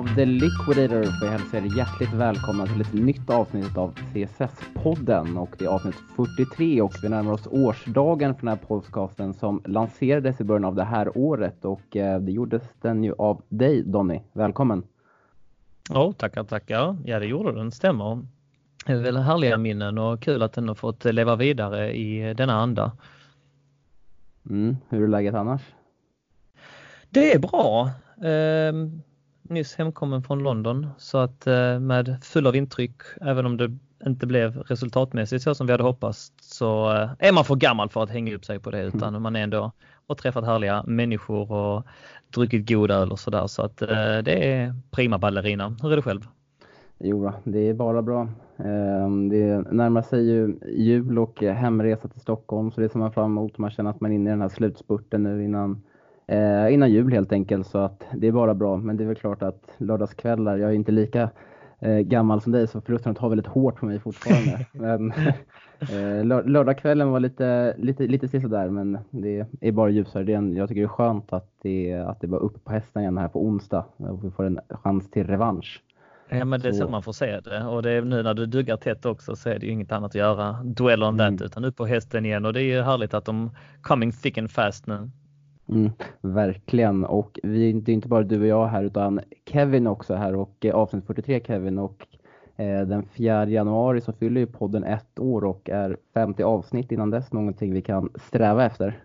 Av The Liquidator får jag hälsa er hjärtligt välkomna till ett nytt avsnitt av CSS-podden och det är avsnitt 43 och vi närmar oss årsdagen för den här podcasten som lanserades i början av det här året och eh, det gjordes den ju av dig Donny. Välkommen! Ja, oh, tackar, tackar. Ja, det gjorde den, stämmer. Det är väl härliga minnen och kul att den har fått leva vidare i denna anda. Mm, hur är läget annars? Det är bra. Eh, nyss hemkommen från London så att eh, med full av intryck, även om det inte blev resultatmässigt så som vi hade hoppats så eh, är man för gammal för att hänga upp sig på det utan mm. man är ändå och träffat härliga människor och druckit god öl och sådär så att eh, det är prima ballerina. Hur är det själv? Jo, det är bara bra. Ehm, det närmar sig ju jul och hemresa till Stockholm så det ser man fram emot. Man känner att man är inne i den här slutspurten nu innan eh, innan jul helt enkelt så att det är bara bra. Men det är väl klart att lördagskvällar, jag är inte lika eh, gammal som dig så förlusten tar väldigt hårt på mig fortfarande. men eh, lördagskvällen var lite, lite, lite sådär men det är bara ljusare. Det är en, jag tycker det är skönt att det, att det var uppe på hästen igen här på onsdag och vi får en chans till revansch. Ja men det är så, man får se det och det är nu när du duggar tätt också så är det ju inget annat att göra. Duell on mm. that utan upp på hästen igen och det är ju härligt att de coming thick and fast nu. Mm, verkligen och vi, det är inte bara du och jag här utan Kevin också här och eh, avsnitt 43 Kevin och eh, den 4 januari så fyller ju podden ett år och är 50 avsnitt innan dess någonting vi kan sträva efter.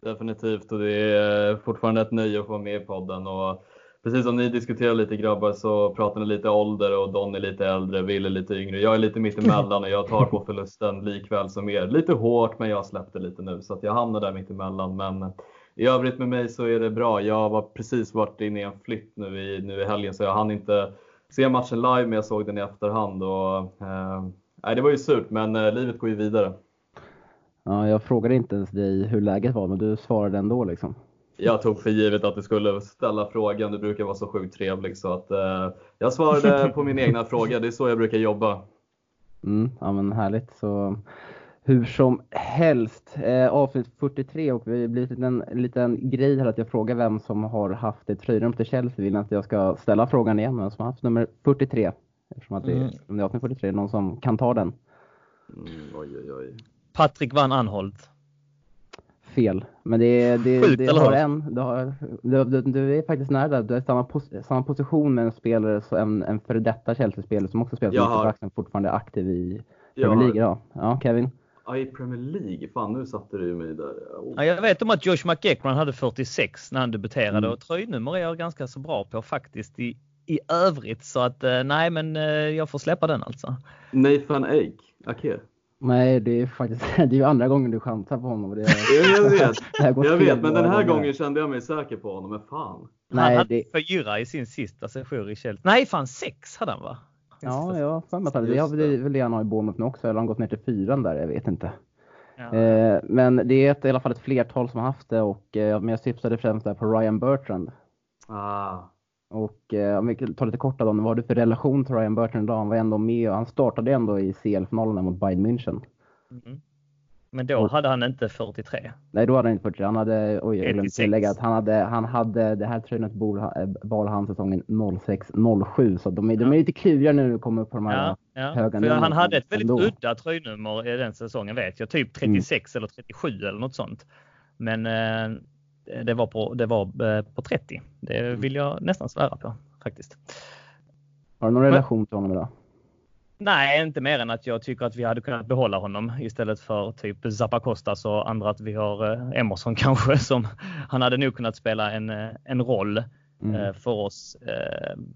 Definitivt och det är fortfarande ett nöje att få vara med i podden och precis som ni diskuterar lite grabbar så pratar ni lite ålder och Don är lite äldre, Will är lite yngre. Jag är lite mittemellan och jag tar på förlusten likväl som er. Lite hårt men jag släppte lite nu så att jag hamnar där mittemellan. Men i övrigt med mig så är det bra. Jag var precis varit inne i en flytt nu i, nu i helgen så jag hann inte se matchen live men jag såg den i efterhand. Och, eh, det var ju surt men eh, livet går ju vidare. Ja, jag frågade inte ens dig hur läget var men du svarade ändå liksom. Jag tog för givet att du skulle ställa frågan. Du brukar vara så sjukt trevlig så att eh, jag svarade på min egna fråga. Det är så jag brukar jobba. Mm, ja men härligt. Så hur som helst, eh, avsnitt 43 och vi har blivit en liten grej här att jag frågar vem som har haft ett tröjrum till Chelsea. Vill att jag ska ställa frågan igen, vem som har haft nummer 43? Eftersom att det, mm. det är avsnitt 43, någon som kan ta den. Mm, oj, oj, oj. Patrik van Anholt. Fel, men det, det, Sjukt, det har en, du, har, du, du, du, är faktiskt nära där. Du är samma, pos, samma position med en spelare, en, en före detta Chelsea-spelare som också spelar som har... fortfarande aktiv i Premier League idag. Ja, Kevin? Ja, i Premier League. Fan, nu satte du mig där. Oh. Ja, jag vet om att Josh McEachran hade 46 när han debuterade mm. och tröjnummer är jag ganska så bra på faktiskt i, i övrigt. Så att eh, nej, men eh, jag får släppa den alltså. Nathan Ake, Ake. Nej, det är faktiskt det är andra gången du chansar på honom. Det är, jag vet, jag vet men den här gånger. gången kände jag mig säker på honom. Men fan. Nej, han hade det... fyra i sin sista session i Chelsea. Nej, fan sex hade han va? Ja, jag har för mig att det har väl han har i Bournemouth nu också, eller har han gått ner till fyran där? Jag vet inte. Ja. Eh, men det är ett, i alla fall ett flertal som har haft det och eh, men jag syftade främst där på Ryan Bertrand. Ah. Och eh, om vi tar lite kort då, vad har du för relation till Ryan Bertrand idag? Han var ändå med och han startade ändå i CL-finalen mot Bayern München. Mm. Men då hade han inte 43. Nej, då hade han inte 43. Han hade, oj, jag glömde tillägga att han hade, han hade, det här tröjnet bar han säsongen 06-07. Så de är, ja. de är lite kluriga nu att komma upp på de här ja, ja. höga För Han hade ett väldigt ändå. udda tröjnummer i den säsongen vet jag. Typ 36 mm. eller 37 eller något sånt. Men eh, det var på, det var eh, på 30. Det mm. vill jag nästan svära på faktiskt. Har du någon relation till honom idag? Nej, inte mer än att jag tycker att vi hade kunnat behålla honom istället för typ Zapakostas och andra att vi har eh, Emerson kanske som han hade nog kunnat spela en, eh, en roll mm. Eh, för oss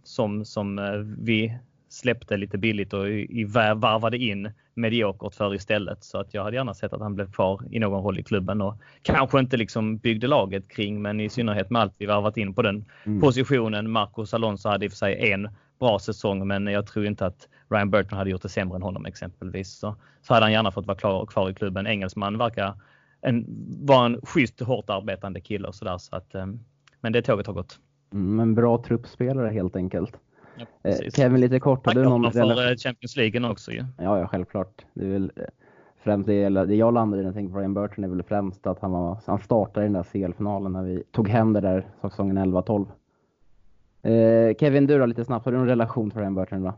som, som vi släppte lite billigt och i, varvade in mediokert för istället. Så att jag hade gärna sett att han blev kvar i någon roll i klubben och kanske inte liksom byggde laget kring, men i synnerhet med allt vi varvat in på den mm. positionen. Marcos Alonso hade i och för sig en bra säsong, men jag tror inte att Ryan Burton hade gjort det sämre än honom exempelvis. Så, så hade han gärna fått vara klar, kvar i klubben. Engelsman verkar en, vara en schysst, hårt arbetande kille och sådär. Så att, ehm, men det tåget har gått. Mm, en bra truppspelare helt enkelt. Ja, eh, Kevin, lite kort. Har du någon för eh, Champions League också ju. Ja, ja, självklart. Det är väl eh, främst det, det jag landade i när jag tänkte på Ryan Burton är väl främst att han, var, han startade i den där CL-finalen när vi tog hem det där säsongen 11-12. Eh, Kevin, du då lite snabbt, har du någon relation till Ryan Burton? Då?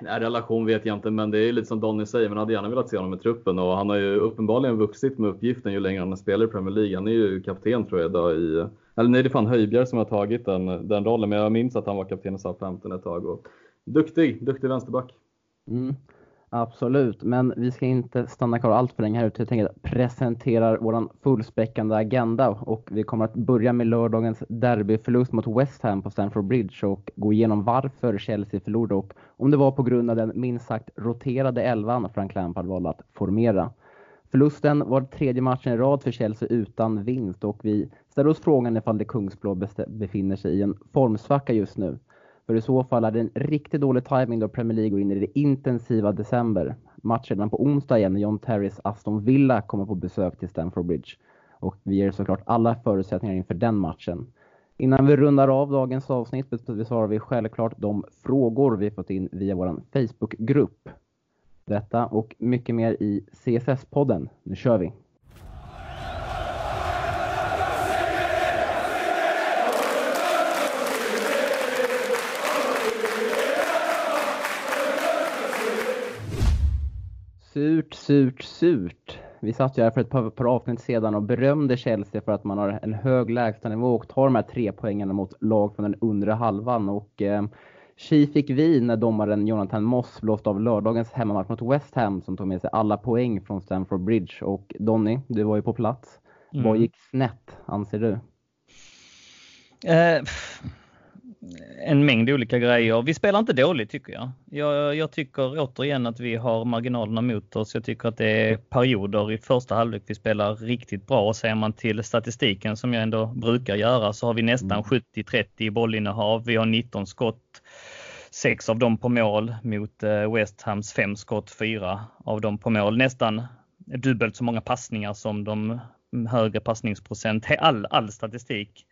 Nej, relation vet jag inte, men det är lite som Donny säger, man hade gärna velat se honom i truppen och han har ju uppenbarligen vuxit med uppgiften ju längre han har spelat i Premier League. Han är ju kapten tror jag idag i, eller nej det är fan Höjbjerg som har tagit den, den rollen, men jag minns att han var kapten i SA-15 ett tag. Och duktig, duktig vänsterback. Mm. Absolut, men vi ska inte stanna kvar allt för länge här ute. Jag tänker presentera vår fullspäckande agenda och vi kommer att börja med lördagens derbyförlust mot West Ham på Stamford Bridge och gå igenom varför Chelsea förlorade och om det var på grund av den minst sagt roterade elvan Frank Lampard valde att formera. Förlusten var tredje matchen i rad för Chelsea utan vinst och vi ställer oss frågan ifall det Kungsblå befinner sig i en formsvacka just nu. För i så fall är det en riktigt dålig timing då Premier League går in i det intensiva december. Match redan på onsdag igen när John Terrys Aston Villa kommer på besök till Stamford Bridge. Och vi ger såklart alla förutsättningar inför den matchen. Innan vi rundar av dagens avsnitt besvarar vi självklart de frågor vi fått in via vår Facebookgrupp. Detta och mycket mer i CSS-podden. Nu kör vi! Surt, surt, surt. Vi satt ju här för ett par, par avsnitt sedan och berömde Chelsea för att man har en hög lägstanivå och tar de här tre poängen mot lag från den undre halvan. Och eh, Tji fick vi när domaren Jonathan Moss blåste av lördagens hemmamatch mot West Ham som tog med sig alla poäng från Stamford Bridge. Och Donny, du var ju på plats. Mm. Vad gick snett, anser du? Eh, en mängd olika grejer. Vi spelar inte dåligt tycker jag. jag. Jag tycker återigen att vi har marginalerna mot oss. Jag tycker att det är perioder i första halvlek vi spelar riktigt bra. Och ser man till statistiken som jag ändå brukar göra så har vi nästan 70-30 mm. i bollinnehav. Vi har 19 skott. Sex av dem på mål mot eh, West Hams fem skott, fyra av dem på mål. Nästan dubbelt så många passningar som de högre passningsprocent. All, all statistik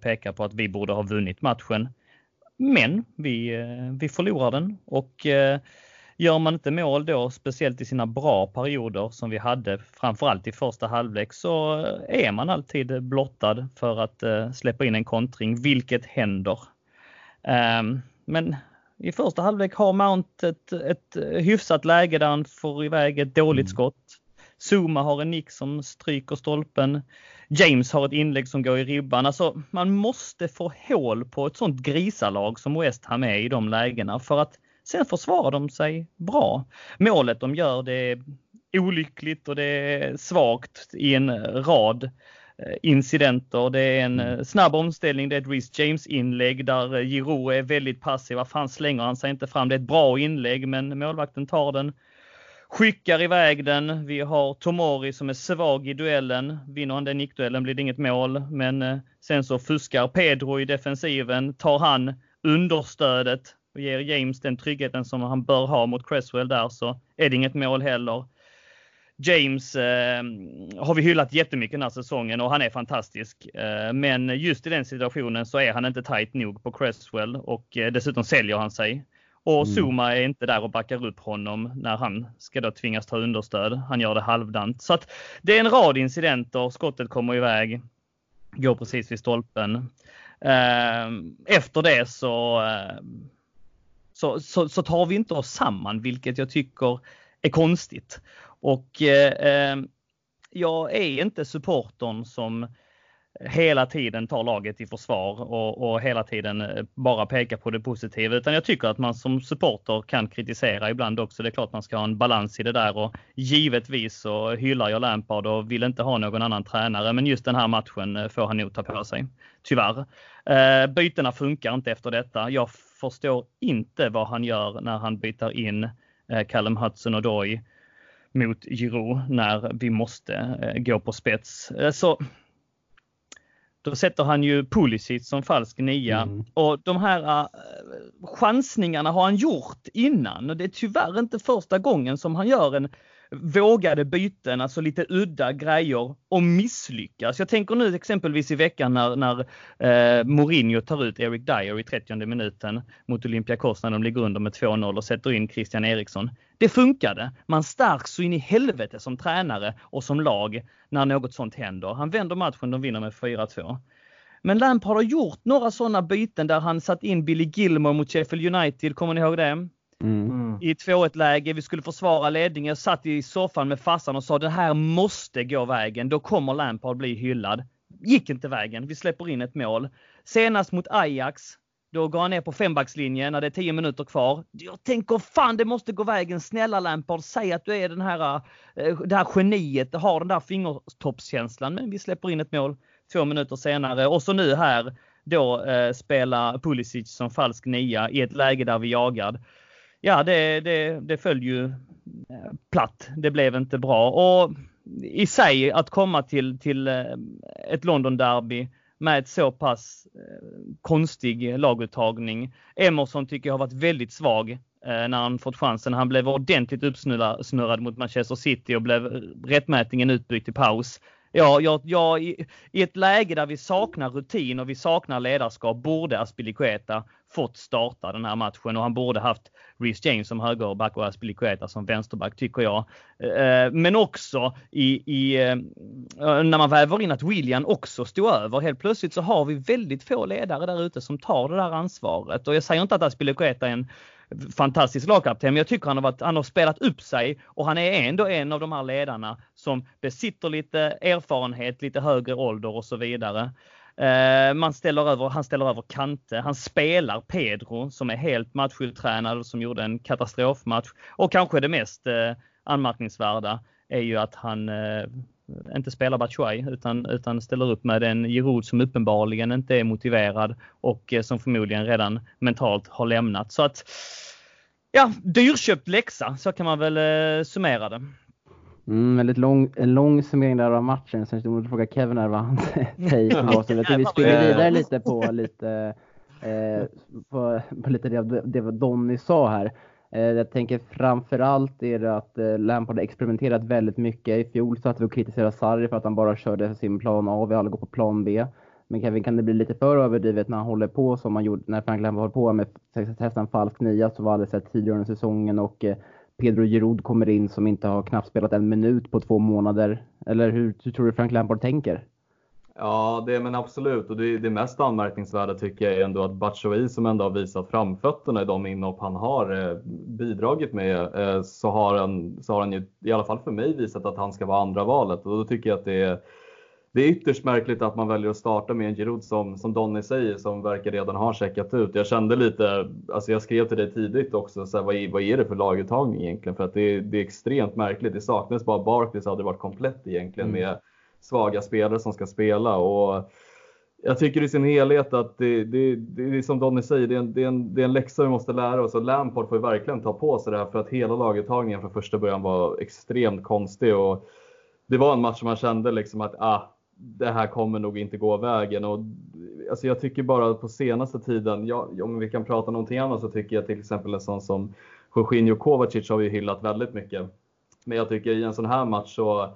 pekar på att vi borde ha vunnit matchen. Men vi, eh, vi förlorar den och eh, gör man inte mål då, speciellt i sina bra perioder som vi hade, framförallt i första halvlek, så är man alltid blottad för att släppa in en kontring, vilket händer. Ehm, men i första halvlek har Mount ett, ett hyfsat läge där han får iväg ett dåligt mm. skott. Zuma har en nick som stryker stolpen. James har ett inlägg som går i ribban. Alltså, man måste få hål på ett sånt grisalag som West Ham är i de lägena för att sen försvarar de sig bra. Målet de gör det är olyckligt och det är svagt i en rad eh, incidenter. Det är en mm. eh, snabb omställning. Det är ett Reece James inlägg där eh, Giroud är väldigt passiv. Vad fan slänger han sig inte fram? Det är ett bra inlägg men målvakten tar den skickar iväg den. Vi har Tomori som är svag i duellen. Vinner han den nickduellen blir det inget mål, men eh, sen så fuskar Pedro i defensiven. Tar han understödet och ger James den tryggheten som han bör ha mot Cresswell där så är det inget mål heller. James eh, har vi hyllat jättemycket den här säsongen och han är fantastisk. Eh, men just i den situationen så är han inte tight nog på Cresswell och eh, dessutom säljer han sig. Och mm. Zuma är inte där och backar upp honom när han ska då tvingas ta understöd. Han gör det halvdant. Så att det är en rad incidenter. Skottet kommer iväg. Går precis vid stolpen. Ehm, efter det så, eh, så, så, så tar vi inte oss samman, vilket jag tycker är konstigt. Och eh, ehm, jag är inte supportern som hela tiden tar laget i försvar och, och, hela tiden eh, bara pekar på det positiva. Utan jag tycker att man som supporter kan kritisera ibland också. Det är klart man ska ha en balans i det där och givetvis så hyllar jag Lampard och vill inte ha någon annan tränare. Men just den här matchen eh, får han nog ta på sig. Tyvärr. Eh, bytena funkar inte efter detta. Jag förstår inte vad han gör när han byter in eh, Callum Hudson och Doy mot Giroud när vi måste gå på spets. Så då sätter han ju Pulisic som falsk nia mm. och de här uh, chansningarna har han gjort innan och det är tyvärr inte första gången som han gör en vågade byten, alltså lite udda grejer och misslyckas. Jag tänker nu exempelvis i veckan när, när eh, Mourinho tar ut Eric Dyer i 30 minuten mot Olympiakos när de ligger under med 2-0 och sätter in Christian Eriksson. Det funkade. Man stärks så in i helvete som tränare och som lag när något sånt händer. Han vänder matchen, de vinner med 4-2. Men Lampard har gjort några sådana byten där han satt in Billy Gilmore mot Sheffield United, kommer ni ihåg det? Mm. I 2-1 läge, vi skulle försvara ledningen. Jag satt i soffan med farsan och sa det här måste gå vägen. Då kommer Lampard bli hyllad. Gick inte vägen. Vi släpper in ett mål. Senast mot Ajax, då går han ner på fembackslinjen när det är 10 minuter kvar. Jag tänker fan det måste gå vägen. Snälla Lampard, säg att du är den här, eh, det här geniet, har den där fingertoppskänslan. Men vi släpper in ett mål två minuter senare. Och så nu här då eh, spela Pulisic som falsk nia i ett läge där vi jagar ja, det, det, det föll ju eh, platt. Det blev inte bra. Och i sig att komma till, till eh, ett London-derby med ett så pass eh, konstig laguttagning. Emerson tycker jag har varit väldigt svag när han fått chansen. Han blev ordentligt uppsnurrad mot Manchester City och blev rättmätningen utbytt i paus. Ja, jag, jag, i, i ett läge där vi saknar rutin och vi saknar ledarskap borde Aspilicueta fått starta den här matchen och han borde haft Reece James som högerback och Aspilicueta som vänsterback tycker jag. Eh, men också i, i, eh, eh, när man väver in att William också stod över. Helt plötsligt så har vi väldigt få ledare där ute som tar det där ansvaret och jag säger inte att Aspilicueta är en fantastisk lagkapten, men jag tycker han har, varit, han har spelat upp sig och han är ändå en av de här ledarna som besitter lite erfarenhet, lite högre ålder och så vidare. Eh, man ställer över, han ställer över Kante. Han spelar Pedro som är helt matchutränad och som gjorde en katastrofmatch. Och kanske det mest eh, anmärkningsvärda är ju att han eh, inte spelar Batshuay utan, utan ställer upp med en Giroud som uppenbarligen inte är motiverad och som förmodligen redan mentalt har lämnat. Så att ja, dyrköpt läxa, så kan man väl summera det. Mm, väldigt lång, en lång summering där av matchen. Sen måste fråga Kevin här vad han säger jag tror vi springer vidare lite på lite, eh, på, på, lite det, det Donny sa här. Eh, jag tänker framförallt är det att eh, Lampard har experimenterat väldigt mycket. I fjol satt vi och kritiserade Sarri för att han bara körde sin plan A. Vi alla går på plan B. Men Kevin, kan det bli lite för överdrivet när han håller på som han gjorde när Frank Lampard höll på med en falsk nia som var alldeles sett tidigare under säsongen och eh, Pedro Giroud kommer in som inte har knappt spelat en minut på två månader. Eller hur, hur tror du Frank Lampard tänker? Ja, det men absolut. Och det, det mest anmärkningsvärda tycker jag är ändå att Batshuayi som ändå har visat framfötterna i de inhopp han har eh, bidragit med, eh, så, har han, så har han ju i alla fall för mig visat att han ska vara andra valet. Och då tycker jag att det är det är ytterst märkligt att man väljer att starta med en Giroud som, som Donny säger, som verkar redan ha checkat ut. Jag kände lite, alltså jag skrev till dig tidigt också, så här, vad, är, vad är det för laguttagning egentligen? För att det är, det är extremt märkligt. Det saknas bara Barkley så hade det varit komplett egentligen mm. med svaga spelare som ska spela. Och jag tycker i sin helhet att det, det, det är som Donny säger, det är, en, det, är en, det är en läxa vi måste lära oss och Lampard får verkligen ta på sig det här för att hela laguttagningen från första början var extremt konstig. Och det var en match som man kände liksom att ah, det här kommer nog inte gå vägen. Och, alltså jag tycker bara på senaste tiden, ja, om vi kan prata någonting annat så tycker jag till exempel en sån som Jorginho Kovacic har vi hyllat väldigt mycket. Men jag tycker i en sån här match så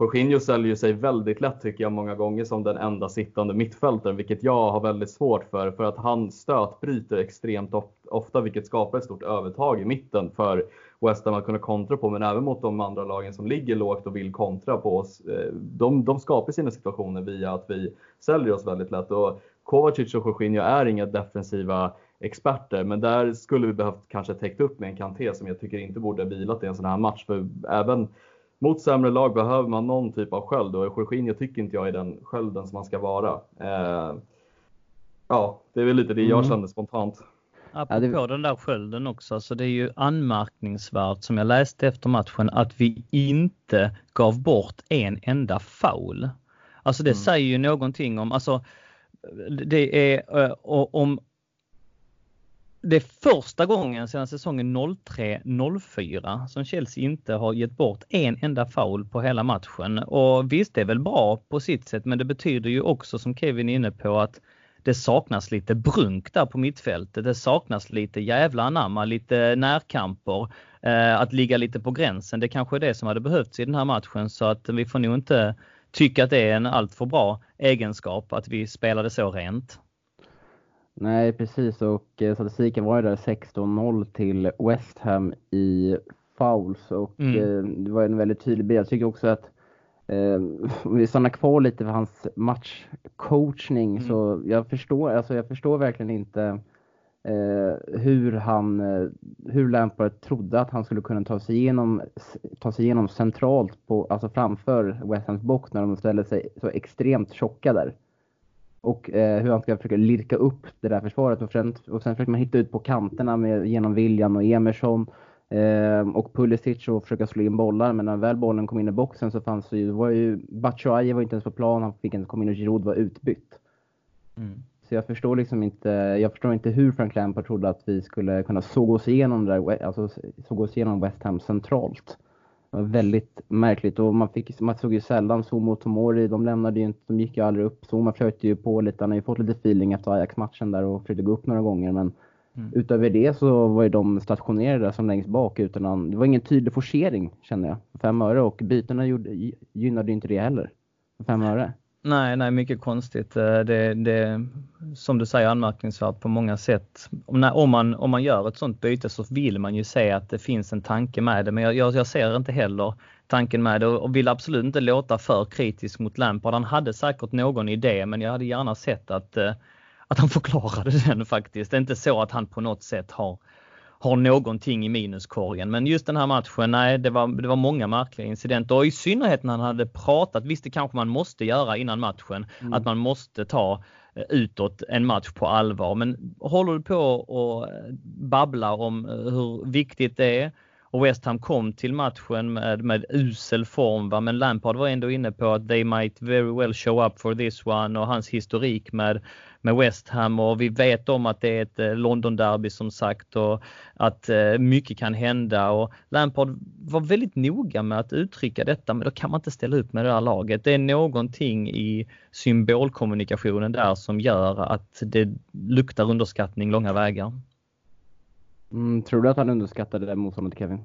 Jorginho säljer sig väldigt lätt tycker jag många gånger som den enda sittande mittfältaren, vilket jag har väldigt svårt för. För att han stötbryter extremt ofta, vilket skapar ett stort övertag i mitten för West Ham att kunna kontra på, men även mot de andra lagen som ligger lågt och vill kontra på oss. Eh, de, de skapar sina situationer via att vi säljer oss väldigt lätt. Och Kovacic och Jorginho är inga defensiva experter, men där skulle vi behövt kanske täckt upp med en Kanté som jag tycker inte borde vilat i en sån här match. För även mot sämre lag behöver man någon typ av sköld och Jorginho tycker inte jag är den skölden som man ska vara. Eh, ja, det är väl lite det jag mm. kände spontant. Apropå ja, det... den där skölden också, så alltså det är ju anmärkningsvärt som jag läste efter matchen att vi inte gav bort en enda foul. Alltså det mm. säger ju någonting om, alltså det är eh, om det är första gången sedan säsongen 03-04 som Chelsea inte har gett bort en enda foul på hela matchen. Och visst, det är väl bra på sitt sätt, men det betyder ju också som Kevin är inne på att det saknas lite brunk där på mittfältet. Det saknas lite jävla anamma, lite närkamper, eh, att ligga lite på gränsen. Det kanske är det som hade behövts i den här matchen så att vi får nog inte tycka att det är en alltför bra egenskap att vi spelade så rent. Nej, precis och eh, statistiken var ju där 16-0 till West Ham i fouls och mm. eh, det var en väldigt tydlig bild. Jag tycker också att om vi stannar kvar lite för hans matchcoachning Mm. så jag förstår, alltså jag förstår verkligen inte eh, hur han, eh, hur Lampard trodde att han skulle kunna ta sig igenom, ta sig igenom centralt på, alltså framför West Hams box när de ställer sig så extremt tjocka där. Och eh, hur han ska försöka lirka upp det där försvaret och sen, och sen försöker man hitta ut på kanterna med, genom William och Emerson eh, och Pulisic och försöka slå in bollar. Men när väl bollen kom in i boxen så fanns det ju, var ju Batshuayi var inte ens på plan, han fick inte komma in och Giroud var utbytt. Mm. Så jag förstår liksom inte, jag förstår inte hur Frank Lampard trodde att vi skulle kunna såga oss igenom det där, alltså såga oss igenom West Ham centralt. Det var väldigt märkligt och man, fick, man såg ju sällan Zoom och Tomori, de lämnade ju inte, de gick ju aldrig upp. Zuma flöt ju på lite, han har ju fått lite feeling efter Ajax-matchen där och försökte gå upp några gånger men Mm. utöver det så var ju de stationerade som längst bak utan någon, det var ingen tydlig forcering känner jag. Fem öre och bytena gjorde, gynnade inte det heller. Fem öre. Nej, nej, mycket konstigt. Eh, Det, det som du säger anmärkningsvärt på många sätt. Om, när, om, man, om man gör ett sånt byte så vill man ju se att det finns en tanke med det, men jag, jag, jag ser inte heller tanken med det och vill absolut inte låta för kritisk mot Lampard. Han hade säkert någon idé, men jag hade gärna sett att, eh, att han förklarade den faktiskt. Det är inte så att han på något sätt har har någonting i minuskorgen. Men just den här matchen, nej, det var, det var många märkliga incidenter och i synnerhet när han hade pratat, visst det kanske man måste göra innan matchen, Mm. att man måste ta eh, utåt en match på allvar. Men håller du på och eh, babbla om eh, hur viktigt det är och West Ham kom till matchen med, med usel form, va? men Lampard var ändå inne på att they might very well show up for this one och hans historik med, med West Ham och vi vet om att det är ett eh, London-derby som sagt och att eh, mycket kan hända och Lampard var väldigt noga med att uttrycka detta men då kan man inte ställa upp med det här laget. Det är någonting i symbolkommunikationen där som gör att det luktar underskattning långa vägar. Mm, tror du att han underskattade det motståndet Kevin?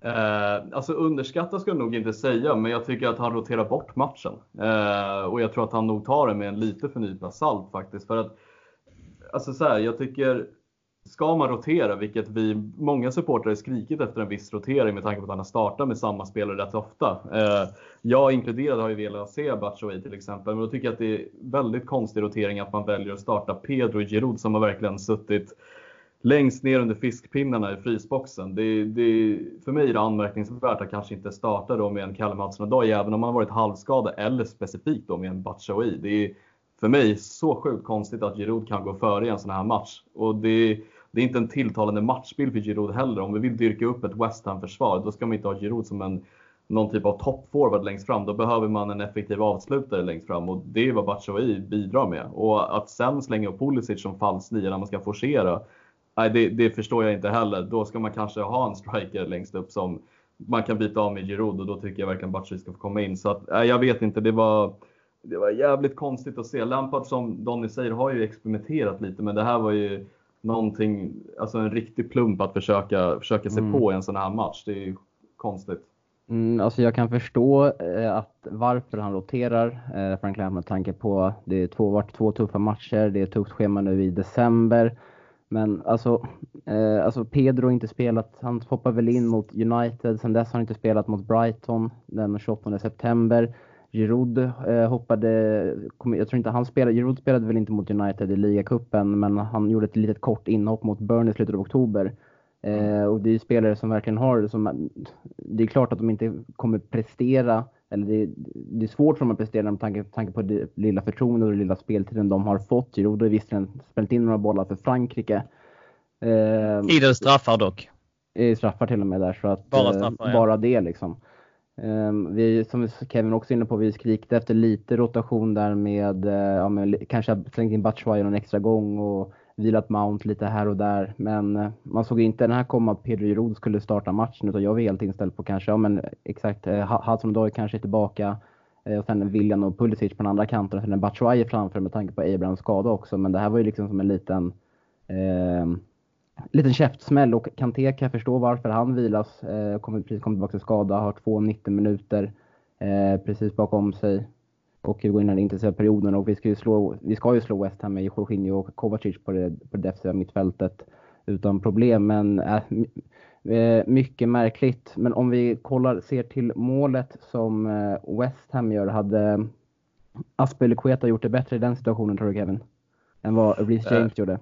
Eh, alltså underskatta ska jag nog inte säga, men jag tycker att han roterar bort matchen. Eh, och jag tror att han nog tar det med en lite för nypa salt faktiskt. För att, alltså så här, jag tycker, ska man rotera, vilket vi, många supportrar har skrikit efter en viss rotering med tanke på att han har startat med samma spelare rätt ofta. Eh, jag inkluderad har ju velat se Batshuayi till exempel, men då tycker jag att det är väldigt konstig rotering att man väljer att starta Pedro Giroud som har verkligen suttit längst ner under fiskpinnarna i frysboxen. Det, det, för mig är det anmärkningsvärt att kanske inte starta då med en Callum Hudson-Odoi, även om han varit halvskadad, eller specifikt då med en Batshuayi. Det är för mig så sjukt konstigt att Giroud kan gå före i en sån här match. Och det, det är inte en tilltalande matchbild för Giroud heller. Om vi vill dyrka upp ett West Ham-försvar, då ska man inte ha Giroud som en någon typ av toppforward längst fram. Då behöver man en effektiv avslutare längst fram och det är vad Batshuayi bidrar med. Och att sen slänga upp Pulisic som falsk nia när man ska forcera, nej, det, det, förstår jag inte heller. Då ska man kanske ha en striker längst upp som man kan byta av med Giroud och då tycker jag verkligen Batshuayi ska få komma in. Så att, nej, jag vet inte, det var, det var jävligt konstigt att se. Lampard som Donny säger har ju experimenterat lite men det här var ju någonting, alltså en riktig plump att försöka, försöka se Mm. på en sån här match. Det är ju konstigt. Mm, alltså jag kan förstå eh, att varför han roterar eh, Frank Lampard med tanke på det är två, varit två tuffa matcher, det är ett tufft schema nu i december. Men alltså, eh, alltså Pedro har inte spelat, han hoppar väl in mot United, sen dess har han inte spelat mot Brighton den 28 september. Giroud eh, hoppade, kom, jag tror inte han spelade, Giroud spelade väl inte mot United i ligacupen men han gjorde ett litet kort inhopp mot Burnley i slutet av oktober. Eh, och det är ju spelare som verkligen har, som, det är klart att de inte kommer prestera, eller det, det är svårt för dem att prestera med tanke, tanke på det lilla förtroende och den lilla speltiden de har fått. Giroud har visserligen spelat in några bollar för Frankrike. Eh, Idel straffar dock. i straffar till och med där. Så att, Bara eh, straffar, ja. bara det liksom. Ehm, vi, som Kevin också är inne på, vi skrikte efter lite rotation där med, eh, ja, li- kanske slängt in Batshuayi någon extra gång och vilat Mount lite här och där. Men eh, man såg inte den här komma att Pedro Giroud skulle starta matchen utan jag var helt inställd på kanske, ja men exakt, eh, Hudson kanske är tillbaka. Eh, och sen William och Pulisic på den andra kanten och sen en Batshuayi framför med tanke på Abrahams skada också. Men det här var ju liksom som en liten eh, liten käftsmäll och Kanté kan jag förstå varför han vilas. Eh, kommer precis kommit tillbaka till skada, har två 90 minuter eh, precis bakom sig. Och går in i den intensiva perioden och vi ska ju slå, vi ska ju slå West Ham med Jorginho och Kovacic på det, på det defensiva mittfältet utan problem. Men äh, Eh, mycket märkligt. Men om vi kollar, ser till målet som eh, West Ham gör, hade Aspelekueta gjort det bättre i den situationen tror du Kevin? Än vad Reece eh, James gjorde?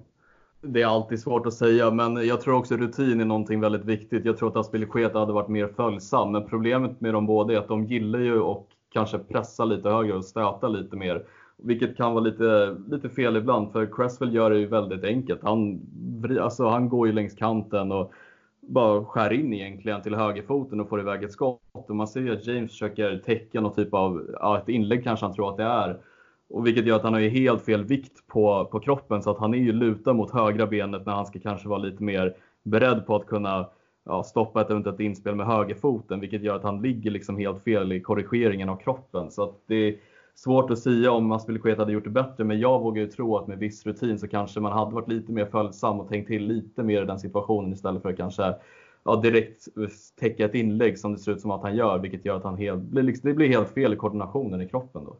Det är alltid svårt att säga, men jag tror också rutin är någonting väldigt viktigt. Jag tror att Aspelekueta hade varit mer följsam, men problemet med dem båda är att de gillar ju och kanske pressa lite högre och stöta lite mer. Vilket kan vara lite, lite fel ibland, för Cresswell gör det ju väldigt enkelt. Han, alltså, han går ju längs kanten och bara skär in egentligen till högerfoten och får iväg ett skott. Och man ser ju att James försöker täcka någon typ av, ja, ett inlägg kanske han tror att det är. Och vilket gör att han har ju helt fel vikt på, på kroppen så att han är ju lutad mot högra benet när han ska kanske vara lite mer beredd på att kunna ja, stoppa ett eventuellt inspel med högerfoten. Vilket gör att han ligger liksom helt fel i korrigeringen av kroppen. Så att det är svårt att säga om Aspilicueta hade gjort det bättre, men jag vågar ju tro att med viss rutin så kanske man hade varit lite mer följsam och tänkt till lite mer i den situationen istället för att kanske ja, direkt täcka ett inlägg som det ser ut som att han gör, vilket gör att han helt, liksom, det blir helt fel i koordinationen i kroppen då.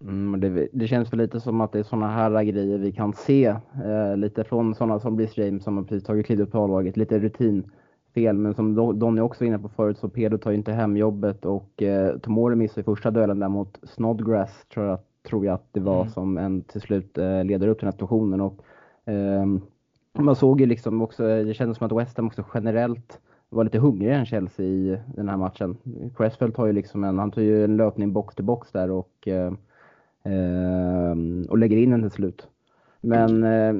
Mm, det, det, känns väl lite som att det är sådana här grejer vi kan se eh, lite från sådana som Bliss James som har precis tagit kliv upp på A-laget, lite rutin fel. Men som Donny också var inne på förut så Pedro tar ju inte hem jobbet och eh, Tomori missar i första duellen där mot Snodgrass tror jag, tror jag att det var mm. som en till slut eh, leder upp till den här situationen. Och, eh, man såg ju liksom också, det kändes som att West Ham också generellt var lite hungrigare än Chelsea i den här matchen. Cresswell tar ju liksom en, han tar ju en löpning box till box där och, eh, eh och lägger in den till slut. Men eh,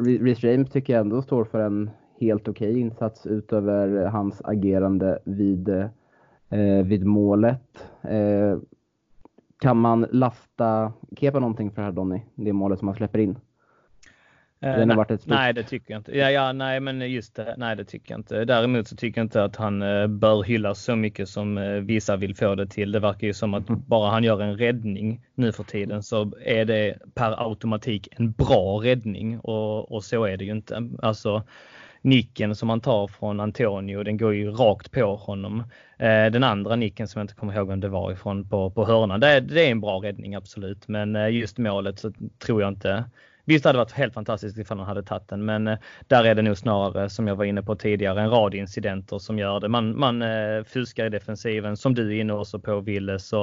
Rhys James tycker jag ändå står för en helt okej okay insats utöver hans agerande vid, eh, vid målet. Eh, kan man lasta Kepa någonting för det här Donny? Det målet som han släpper in? Eh, nej, nej, det tycker jag inte. Ja, ja, nej, men just det. Nej, det tycker jag inte. Däremot så tycker jag inte att han eh, bör hyllas så mycket som eh, vissa vill få det till. Det verkar ju som att mm. bara han gör en räddning nu för tiden så är det per automatik en bra räddning och, och så är det ju inte. Alltså, nicken som han tar från Antonio, den går ju rakt på honom. Eh, den andra nicken som jag inte kommer ihåg vem det var ifrån på, på hörnan, det, det är en bra räddning absolut. Men eh, just målet så tror jag inte Visst det hade varit helt fantastiskt ifall han hade tagit den men eh, där är det nog snarare som jag var inne på tidigare en rad incidenter som gör det. Man, man fuskar i defensiven som du är inne också på Ville så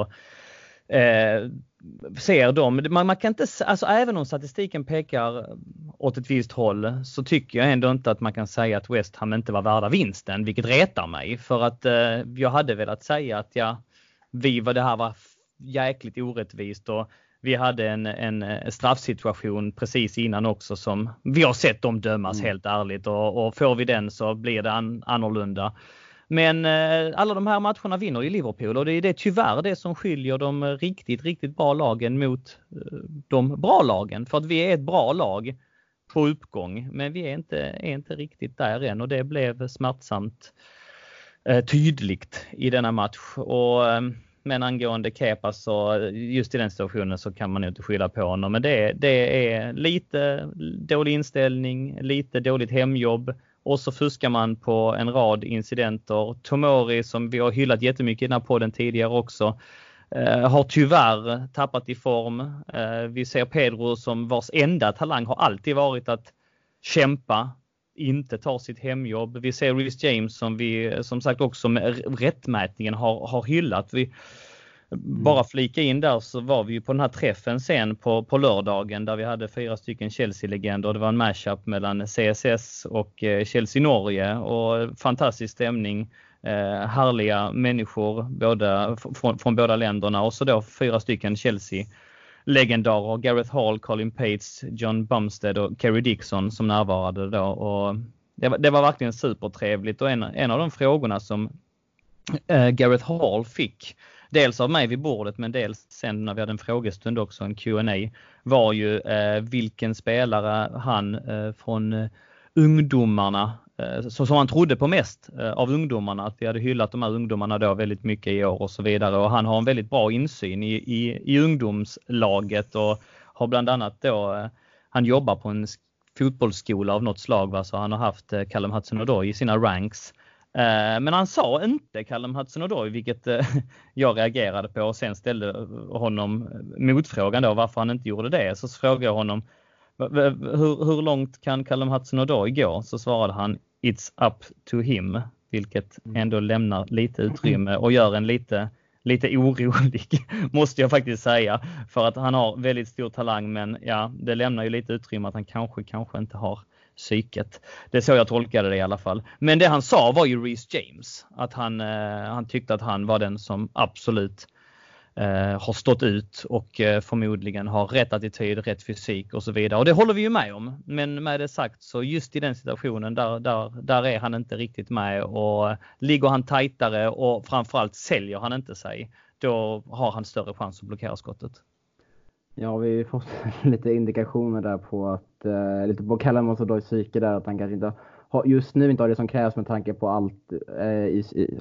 eh, ser dem. Man, man, kan inte, alltså även om statistiken pekar åt ett visst håll så tycker jag ändå inte att man kan säga att West Ham inte var värda vinsten, vilket retar mig. För att eh, jag hade velat säga att ja, vi var, det här var jäkligt orättvist och vi hade en, en straffsituation precis innan också som vi har sett dem dömas mm. helt ärligt och, och får vi den så blir det an, annorlunda. Men eh, alla de här matcherna vinner ju Liverpool och det är det tyvärr det som skiljer de riktigt, riktigt bra lagen mot eh, de bra lagen. För att vi är ett bra lag på uppgång, men vi är inte, är inte riktigt där än och det blev smärtsamt eh, tydligt i denna match. Och, eh, men angående Kepa så just i den situationen så kan man inte skylla på honom. Men det, det är lite dålig inställning, lite dåligt hemjobb och så fuskar man på en rad incidenter. Tomori som vi har hyllat jättemycket i den här podden tidigare också eh, har tyvärr tappat i form. Eh, vi ser Pedro som vars enda talang har alltid varit att kämpa, inte ta sitt hemjobb. Vi ser Rhys James som vi som sagt också med rättmätningen har, har hyllat. Vi, Mm. Bara flika in där så var vi ju på den här träffen sen på, på lördagen där vi hade fyra stycken Chelsea-legender. Det var en mashup mellan CSS och eh, Chelsea Norge och fantastisk stämning. Eh, härliga människor båda, från, från båda länderna och så då fyra stycken Chelsea legendarer. Gareth Hall, Colin Pates, John Bumstead och Kerry Dixon som närvarade då. Och det, var, det var verkligen supertrevligt och en, en av de frågorna som eh, Gareth Hall fick dels av mig vid bordet men dels sen när vi hade en frågestund också, en Q&A var ju eh, vilken spelare han eh, från eh, ungdomarna, eh, så som han trodde på mest eh, av ungdomarna, att vi hade hyllat de här ungdomarna då väldigt mycket i år och så vidare. Och han har en väldigt bra insyn i, i, i ungdomslaget och har bland annat då, eh, han jobbar på en fotbollsskola av något slag, va? så han har haft eh, Callum Hudson-Odoi i sina ranks. Eh, men han sa inte Callum Hudson-Odoi, vilket eh, jag reagerade på och sen ställde honom motfrågan då varför han inte gjorde det. Så frågade jag honom hur, hur långt kan Callum Hudson-Odoi gå? Så svarade han It's up to him. vilket mm. ändå lämnar lite utrymme och gör en lite lite orolig, måste jag faktiskt säga. För att han har väldigt stor talang, men ja, det lämnar ju lite utrymme att han kanske, kanske inte har psyket. Det är så jag tolkade det i alla fall. Men det han sa var ju Reece James. Att han, eh, han tyckte att han var den som absolut eh, har stått ut och eh, förmodligen har rätt attityd, rätt fysik och så vidare. Och det håller vi ju med om. Men med det sagt så just i den situationen där, där, där är han inte riktigt med och ligger han tajtare och framförallt säljer han inte sig, då har han större chans att blockera skottet. Ja, vi har fått lite indikationer där på att, eh, lite på Callum och psyke där, att han kanske inte just nu inte har det som krävs med tanke på allt eh, i, i,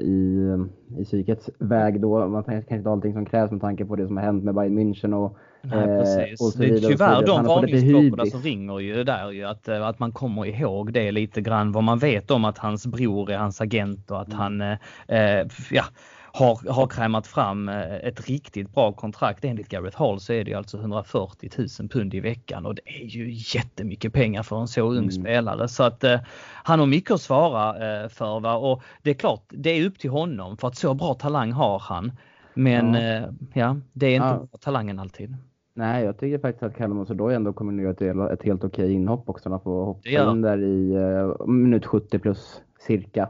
i, i psykets väg då. Man kanske inte har allting som krävs med tanke på det som har hänt med Bayern München och, Nej, eh, precis. och. Det är tyvärr de varningsklockorna som ringer ju där ju att, eh, att man kommer ihåg det lite grann vad man vet om att hans bror är hans agent och att mm. han eh, ja, har, har krämat fram eh, ett riktigt bra kontrakt. Enligt Gareth Hall så är det alltså 140 000 pund i veckan och det är ju jättemycket pengar för en så ung mm. spelare. Så att eh, han har mycket att svara eh, för. Va? Och det är klart, det är upp till honom för att så bra talang har han. Men ja, eh, ja det är inte ja. bra talangen alltid. Nej, jag tycker faktiskt att Callum Osodoy ändå kommer att göra ett, ett helt okej inhopp också. Han får hoppa in där i uh, minut 70 plus cirka.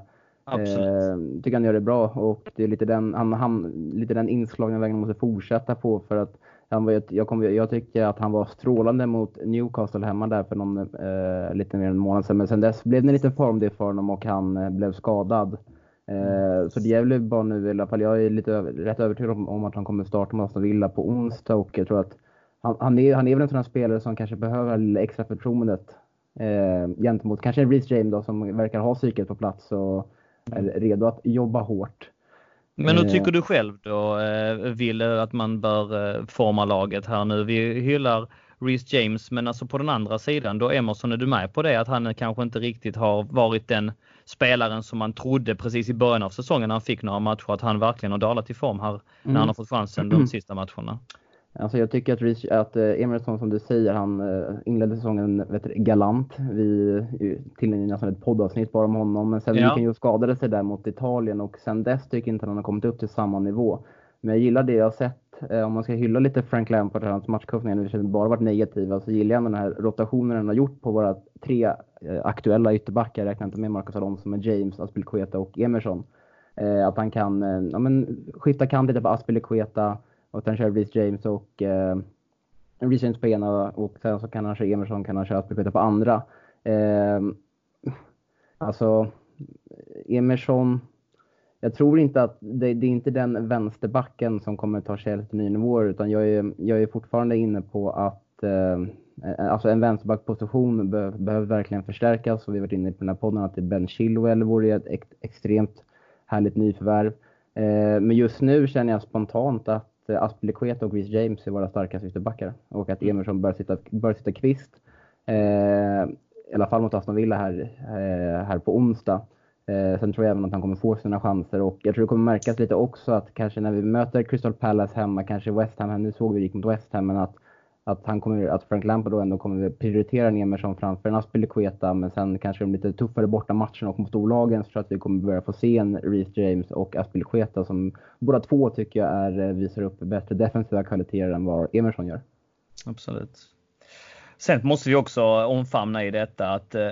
Eh, tycker han gör det bra och det är lite den, han, han, lite den inslagna vägen han måste fortsätta på för att han var, jag, kom, jag tycker att han var strålande mot Newcastle hemma där för någon, eh, lite mer än en månad sedan. Men sen dess blev det en liten formdel för honom och han eh, blev skadad. Eh, så det är väl bara nu i alla fall. Jag är lite över, rätt övertygad om, om, att han kommer starta mot Aston Villa på onsdag och jag tror att han, han, är, han är väl en sån här spelare som kanske behöver extra förtroendet eh, gentemot kanske Reece James då som verkar ha psyket på plats och är redo att jobba hårt. Men hur eh. tycker du själv då, Wille, eh, att man bör eh, forma laget här nu? Vi hyllar Reece James, men alltså på den andra sidan då Emerson, är du med på det att han kanske inte riktigt har varit den spelaren som man trodde precis i början av säsongen när han fick några matcher att han verkligen har dalat i form här när mm. han har fått chansen de sista matcherna? Alltså jag tycker att, Rich, att eh, Emerson, som du säger, han eh, inledde säsongen du, galant. Vi tillbringade nästan ett poddavsnitt bara om honom. Men sen ja. gick han ju och skadade sig där mot Italien och sen dess tycker jag inte att han har kommit upp till samma nivå. Men jag gillar det jag har sett. Eh, om man ska hylla lite Frank Lampard och hans matchcoachning, nu bara varit negativa, så gillar jag den här rotationen han har gjort på våra tre aktuella ytterbackar. Jag räknar inte med Marcus Alonso, men James, Aspilicueta och Emerson. Att han kan ja, men, skifta kant lite på Aspilicueta och sen kör Reece James och eh, Reece James på ena och sen så kan han köra Emerson, kan han köra Aspelkueta på andra. Eh, alltså, Emerson, jag tror inte att det, det, är inte den vänsterbacken som kommer ta Chelsea till nya nivåer utan jag är, jag är fortfarande inne på att eh, alltså en vänsterbackposition be, behöver verkligen förstärkas och vi har varit inne på den här podden att Ben Chilwell vore ett ex, extremt härligt nyförvärv. Eh, men just nu känner jag spontant att Eh, Aspelekueta och Reece James är våra starkaste ytterbackar och att mm. Emerson bör sitta, bör sitta kvist. Eh, I alla fall mot Aston Villa här, eh, här på onsdag. Eh, sen tror jag även att han kommer få sina chanser och jag tror det kommer märkas lite också att kanske när vi möter Crystal Palace hemma, kanske West Ham, nu såg vi gick mot West Ham, men att att, han kommer, att Frank Lampard då ändå kommer prioritera en Emerson framför en Aspelikueta men sen kanske de lite tuffare borta matcherna och mot storlagen så tror jag att vi kommer börja få se en Reece James och Aspelikueta som båda två tycker jag är, eh, visar upp bättre defensiva kvaliteter än vad Emerson gör. Absolut. Sen måste vi också omfamna i detta att eh,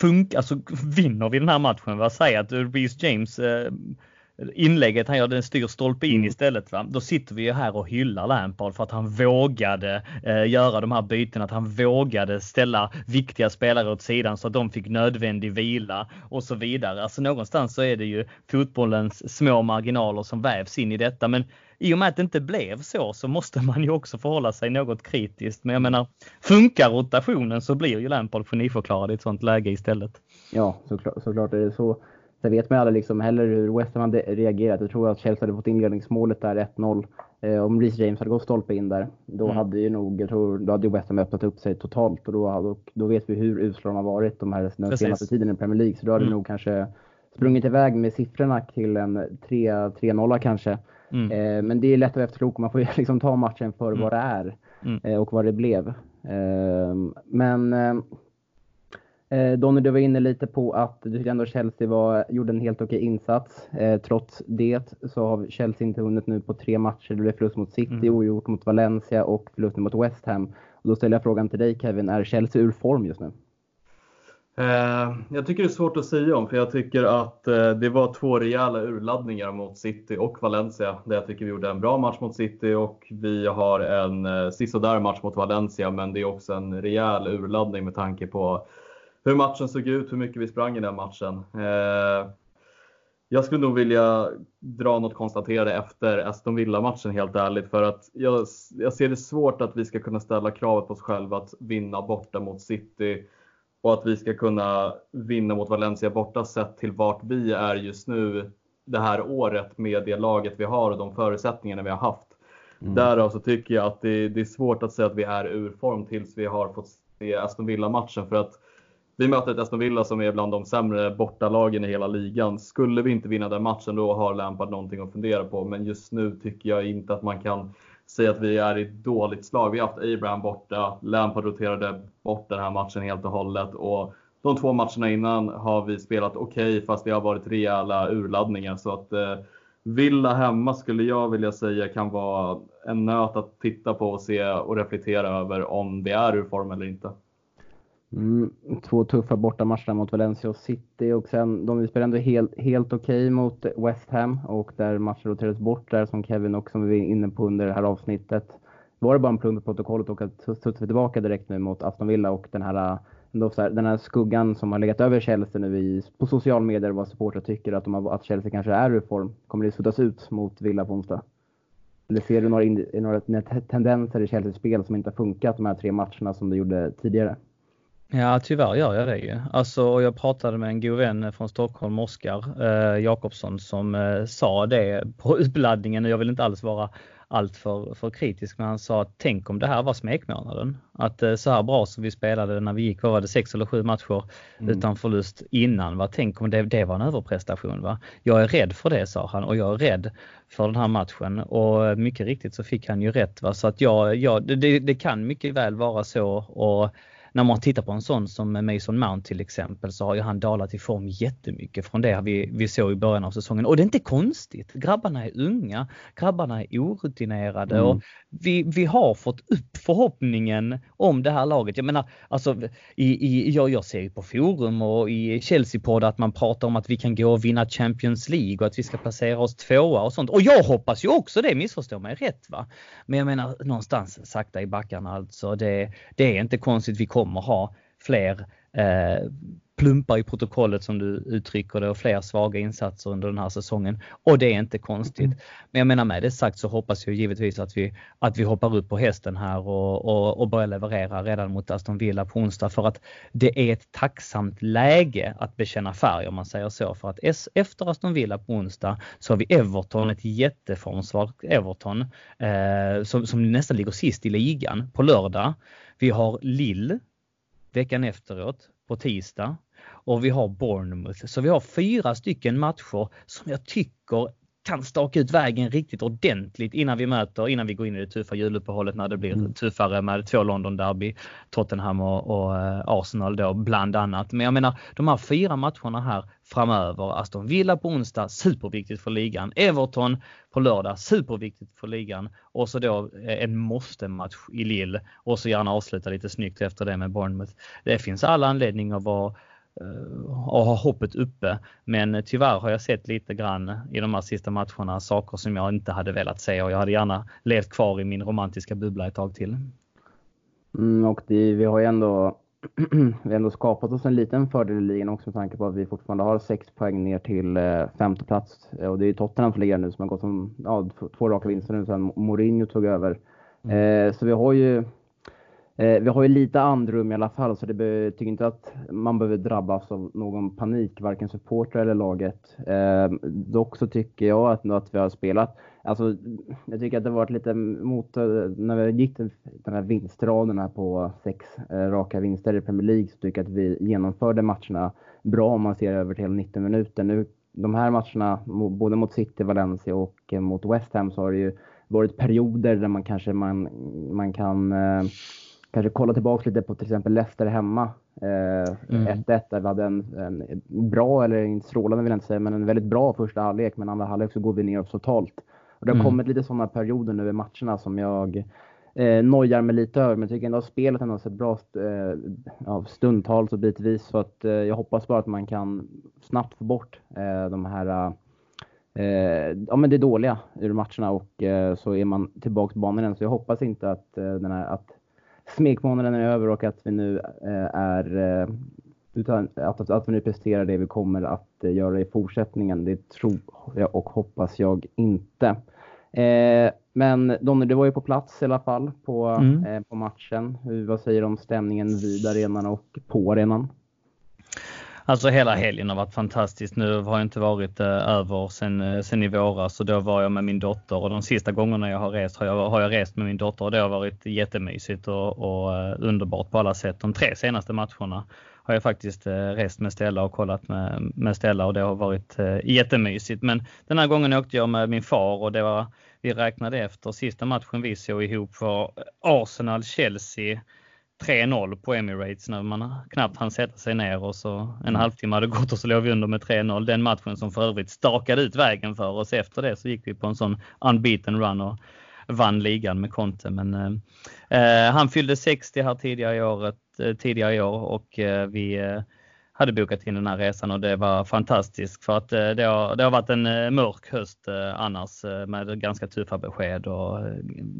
funka, alltså vinner vi den här matchen, vad säger att Reece James eh, inlägget han gör, den styr stolpe in mm. istället. Va? Då sitter vi ju här och hyllar Lampard för att han vågade eh, göra de här bytena, att han vågade ställa viktiga spelare åt sidan så att de fick nödvändig vila och så vidare. Alltså någonstans så är det ju fotbollens små marginaler som vävs in i detta. Men i och med att det inte blev så så måste man ju också förhålla sig något kritiskt. Men jag menar, funkar rotationen så blir ju Lampard geniförklarad i ett sånt läge istället. Ja, såklart, såklart är det så. Sen vet man aldrig liksom heller hur West Ham hade reagerat. Jag tror att Chelsea hade fått inledningsmålet där 1-0. Eh, om Reece James hade gått stolpe in där, då mm. hade ju nog, jag tror, då hade ju West Ham öppnat upp sig totalt och då, då, då vet vi hur usla de har varit de här, den senaste tiden i Premier League. Så då hade mm. nog kanske sprungit iväg med siffrorna till en 3-0 kanske. Mm. Eh, men det är lätt att vara efterklok man får ju liksom ta matchen för mm. vad det är mm. eh, och vad det blev. Eh, men eh, Donny, du var inne lite på att du tyckte ändå Chelsea var, gjorde en helt okej insats. Eh, trots det så har Chelsea inte vunnit nu på tre matcher. Det blev förlust mot City, mm. ogjort mot Valencia och förlust mot West Ham. Och då ställer jag frågan till dig Kevin, är Chelsea ur form just nu? Eh, jag tycker det är svårt att säga om, för jag tycker att eh, det var två rejäla urladdningar mot City och Valencia. Där jag tycker vi gjorde en bra match mot City och vi har en eh, sisådär match mot Valencia, men det är också en rejäl urladdning med tanke på hur matchen såg ut, hur mycket vi sprang i den matchen. Jag skulle nog vilja dra något konstaterande efter Aston Villa-matchen helt ärligt för att jag, jag ser det svårt att vi ska kunna ställa kravet på oss själva att vinna borta mot City och att vi ska kunna vinna mot Valencia borta sett till vart vi är just nu det här året med det laget vi har och de förutsättningarna vi har haft. Mm. Därav så tycker jag att det, det, är svårt att säga att vi är ur form tills vi har fått se Aston Villa-matchen för att vi möter ett Aston Villa som är bland de sämre bortalagen i hela ligan. Skulle vi inte vinna den matchen då har Lampard någonting att fundera på. Men just nu tycker jag inte att man kan säga att vi är i dåligt slag. Vi har haft Abraham borta, Lampard roterade bort den här matchen helt och hållet och de två matcherna innan har vi spelat okej okay, fast det har varit rejäla urladdningar. Så att eh, Villa hemma skulle jag vilja säga kan vara en nöt att titta på och se och reflektera över om det är ur form eller inte. Mm, två tuffa bortamatcher mot Valencia och City och sen de spelade ändå helt, helt okej okay mot West Ham och där matcher roterades bort där som Kevin också var inne på under det här avsnittet. Var det bara en plump i protokollet och att studsa tillbaka direkt nu mot Aston Villa och den här, den här skuggan som har legat över Chelsea nu i, på sociala medier vad supportrar tycker att, de har, att Chelsea kanske är ur form. Kommer det suddas ut mot Villa på onsdag? Eller ser du några, några tendenser i Chelseas spel som inte har funkat de här tre matcherna som det gjorde tidigare? Ja, tyvärr gör jag det ju. Alltså, jag pratade med en god vän från Stockholm, Oskar eh, Jakobsson, som eh, sa det på uppladdningen. Jag vill inte alls vara allt för, för kritisk, men han sa att tänk om det här var smekmånaden. Att eh, så här bra som vi spelade när vi gick, vad var det, sex eller sju matcher mm. utan förlust innan. Va? Tänk om det, det var en överprestation. Va? Jag är rädd för det, sa han, och jag är rädd för den här matchen. Och mycket riktigt så fick han ju rätt. Va? Så att jag, jag, det, det kan mycket väl vara så. och när man tittar på en sån som Mason Mount till exempel så har ju han dalat i form jättemycket från det vi, vi såg i början av säsongen. Och det är inte konstigt. Grabbarna är unga, grabbarna är orutinerade mm. och vi, vi har fått upp förhoppningen om det här laget. Jag menar, alltså, i, i, jag, jag ser ju på forum och i Chelsea-podd att man pratar om att vi kan gå och vinna Champions League och att vi ska placera oss tvåa och sånt. Och jag hoppas ju också det, missförstå mig rätt va. Men jag menar någonstans sakta i backarna alltså. Det, det är inte konstigt vi kommer ha fler eh, plumpar i protokollet som du uttrycker det och fler svaga insatser under den här säsongen. Och det är inte konstigt. Mm. Men jag menar med det sagt så hoppas jag givetvis att vi, att vi hoppar upp på hästen här och, och, och börjar leverera redan mot Aston Villa på onsdag för att det är ett tacksamt läge att bekänna färg om man säger så. För att efter Aston Villa på onsdag så har vi Everton, ett jätteformsvagt Everton eh, som, som nästan ligger sist i ligan på lördag. Vi har Lill veckan efteråt på tisdag och vi har Bournemouth. Så vi har fyra stycken matcher som jag tycker kan staka ut vägen riktigt ordentligt innan vi möter, innan vi går in i det tuffa juluppehållet när det blir mm. tuffare med två London-derby, Tottenham och, och, eh, Arsenal då bland annat. Men jag menar de här fyra matcherna här framöver, Aston Villa på onsdag, superviktigt för ligan. Everton på lördag, superviktigt för ligan. Och så då eh, en måste-match i Lille och så gärna avsluta lite snyggt efter det med Bournemouth. Det finns alla anledningar att vara eh, och ha hoppet uppe. Men tyvärr har jag sett lite grann i de här sista matcherna saker som jag inte hade velat se och jag hade gärna levt kvar i min romantiska bubbla ett tag till. Mm, och det, vi har ju ändå, vi har ändå skapat oss en liten fördel i ligan också med tanke på att vi fortfarande har sex poäng ner till eh, femte plats. Och det är ju Tottenham som ligger nu som har gått som ja, två raka vinster nu sedan Mourinho tog över. Mm. Eh, så vi har ju Eh, Eh, vi har ju lite andrum i alla fall, så det betyder inte att man behöver drabbas av någon panik, varken supportrar eller laget. Eh, dock så tycker jag att, att vi har spelat, alltså jag tycker att det varit lite mot, eh, när vi gick den, den här vinstraden här på sex eh, raka vinster i Premier League, så tycker jag att vi genomförde matcherna bra om man ser över till 90 minuter. Nu, de här matcherna, både mot City, Valencia och eh, mot West Ham, så har det ju varit perioder där man kanske man, man kan eh, kanske kolla tillbaka lite på till exempel Leicester hemma. 1-1 mm. där vi hade en, en, bra, eller inte strålande vill jag inte säga, men en väldigt bra första halvlek. Men andra halvlek så går vi ner oss totalt. Och det har mm. kommit lite sådana perioder nu i matcherna som jag eh, nojar mig lite över. Men jag tycker ändå att spelet ändå har sett bra eh, stundtals och bitvis. Så att, eh, jag hoppas bara att man kan snabbt få bort eh, de här eh, ja, men det dåliga ur matcherna och eh, så är man tillbaka på banan igen. Så jag hoppas inte att, eh, den här, att smekmånaden är över och att vi nu eh, är utan att, att vi nu presterar det vi kommer att göra i fortsättningen. Det tror jag och hoppas jag inte. Eh, men Donny, du var ju på plats i alla fall på, mm. eh, på matchen. Hur, vad säger du om stämningen vid arenan och på arenan? Alltså hela helgen har varit fantastiskt. Nu har jag inte varit eh, över sen, eh, sen i våras och då var jag med min dotter och de sista gångerna jag har rest har jag, har jag rest med min dotter och det har varit jättemysigt och, och eh, underbart på alla sätt. De tre senaste matcherna har jag faktiskt rest med Stella och kollat med, med Stella och det har varit jättemysigt. Men den här gången åkte jag med min far och det var, vi räknade efter sista matchen vi såg ihop var Arsenal-Chelsea 3-0 på Emirates när man knappt hann sätta sig ner och så en halvtimme hade gått och så låg vi under med 3-0. Den matchen som för övrigt stakade ut vägen för oss. Efter det så gick vi på en sån unbeaten run och vann ligan med Conte. Men eh, eh han fyllde 60 här tidigare i året, eh, tidigare i år och eh, vi eh, hade bokat in den här resan och det var fantastiskt för att det har, det har varit en mörk höst annars med ganska tuffa besked och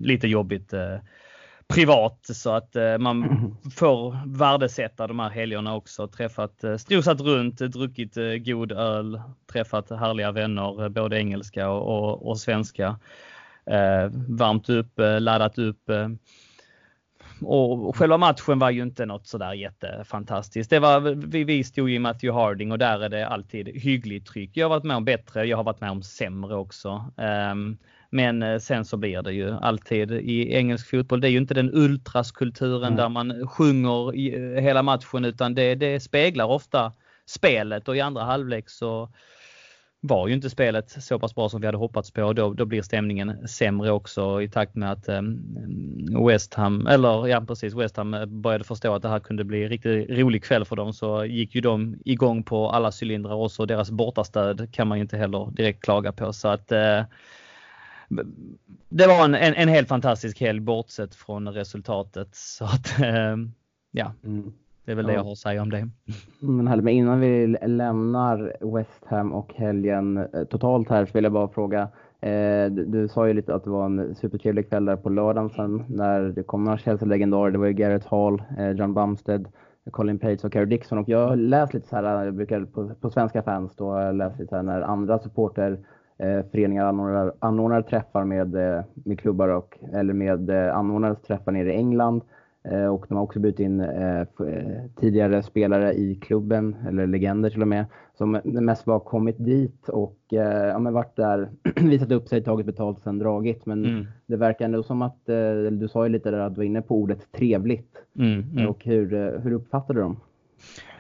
lite jobbigt privat så att eh, man mm. får värdesätta de här helgerna också. Träffat, eh, strosat runt, druckit eh, god öl, träffat härliga vänner, både engelska och, och, svenska. Varmt upp, laddat upp. Och själva matchen var ju inte något sådär jättefantastiskt. Det var, vi, vi stod i Matthew Harding och där är det alltid hyggligt tryck. Jag har varit med om bättre, jag har varit med om sämre också. Men eh, sen så blir det ju alltid i engelsk fotboll, det är ju inte den ultraskulturen mm. där man sjunger eh, hela matchen utan det, det speglar ofta spelet och i andra halvlek så var ju inte spelet så pass bra som vi hade hoppats på och då, då blir stämningen sämre också i takt med att um, West Ham, eller ja precis, West Ham började förstå att det här kunde bli riktigt rolig kväll för dem så gick ju de igång på alla cylindrar också. Deras bortastöd kan man ju inte heller direkt klaga på så att uh, det var en, en, en, helt fantastisk helg bortsett från resultatet. Så att, eh, ja, mm. det är väl ja. det jag har att säga om det. Men, härligt. Men innan vi lämnar West Ham och helgen eh, totalt här så vill jag bara fråga. Eh, du, du, sa ju lite att det var en supertrevlig kväll där på lördagen sen när det kom några Chelsea-legendarer. Det var ju Garrett Hall, eh, John Bumstead, Colin Page och Kerry Dixon. Och jag har läst lite så här, jag brukar på, på svenska fans då, läst lite här när andra supporter eh, föreningar anordnar, anordnar träffar med, eh, med klubbar och, eller med eh, anordnade träffar nere i England. Eh, och de har också bjudit in eh, tidigare spelare i klubben, eller legender till och med, som mest bara kommit dit och ja, men varit där, visat upp sig, tagit betalt och sen dragit. Men mm. det verkar ändå som att, du sa ju lite där att du var inne på ordet trevligt. Mm, mm. Och hur, hur uppfattade du dem?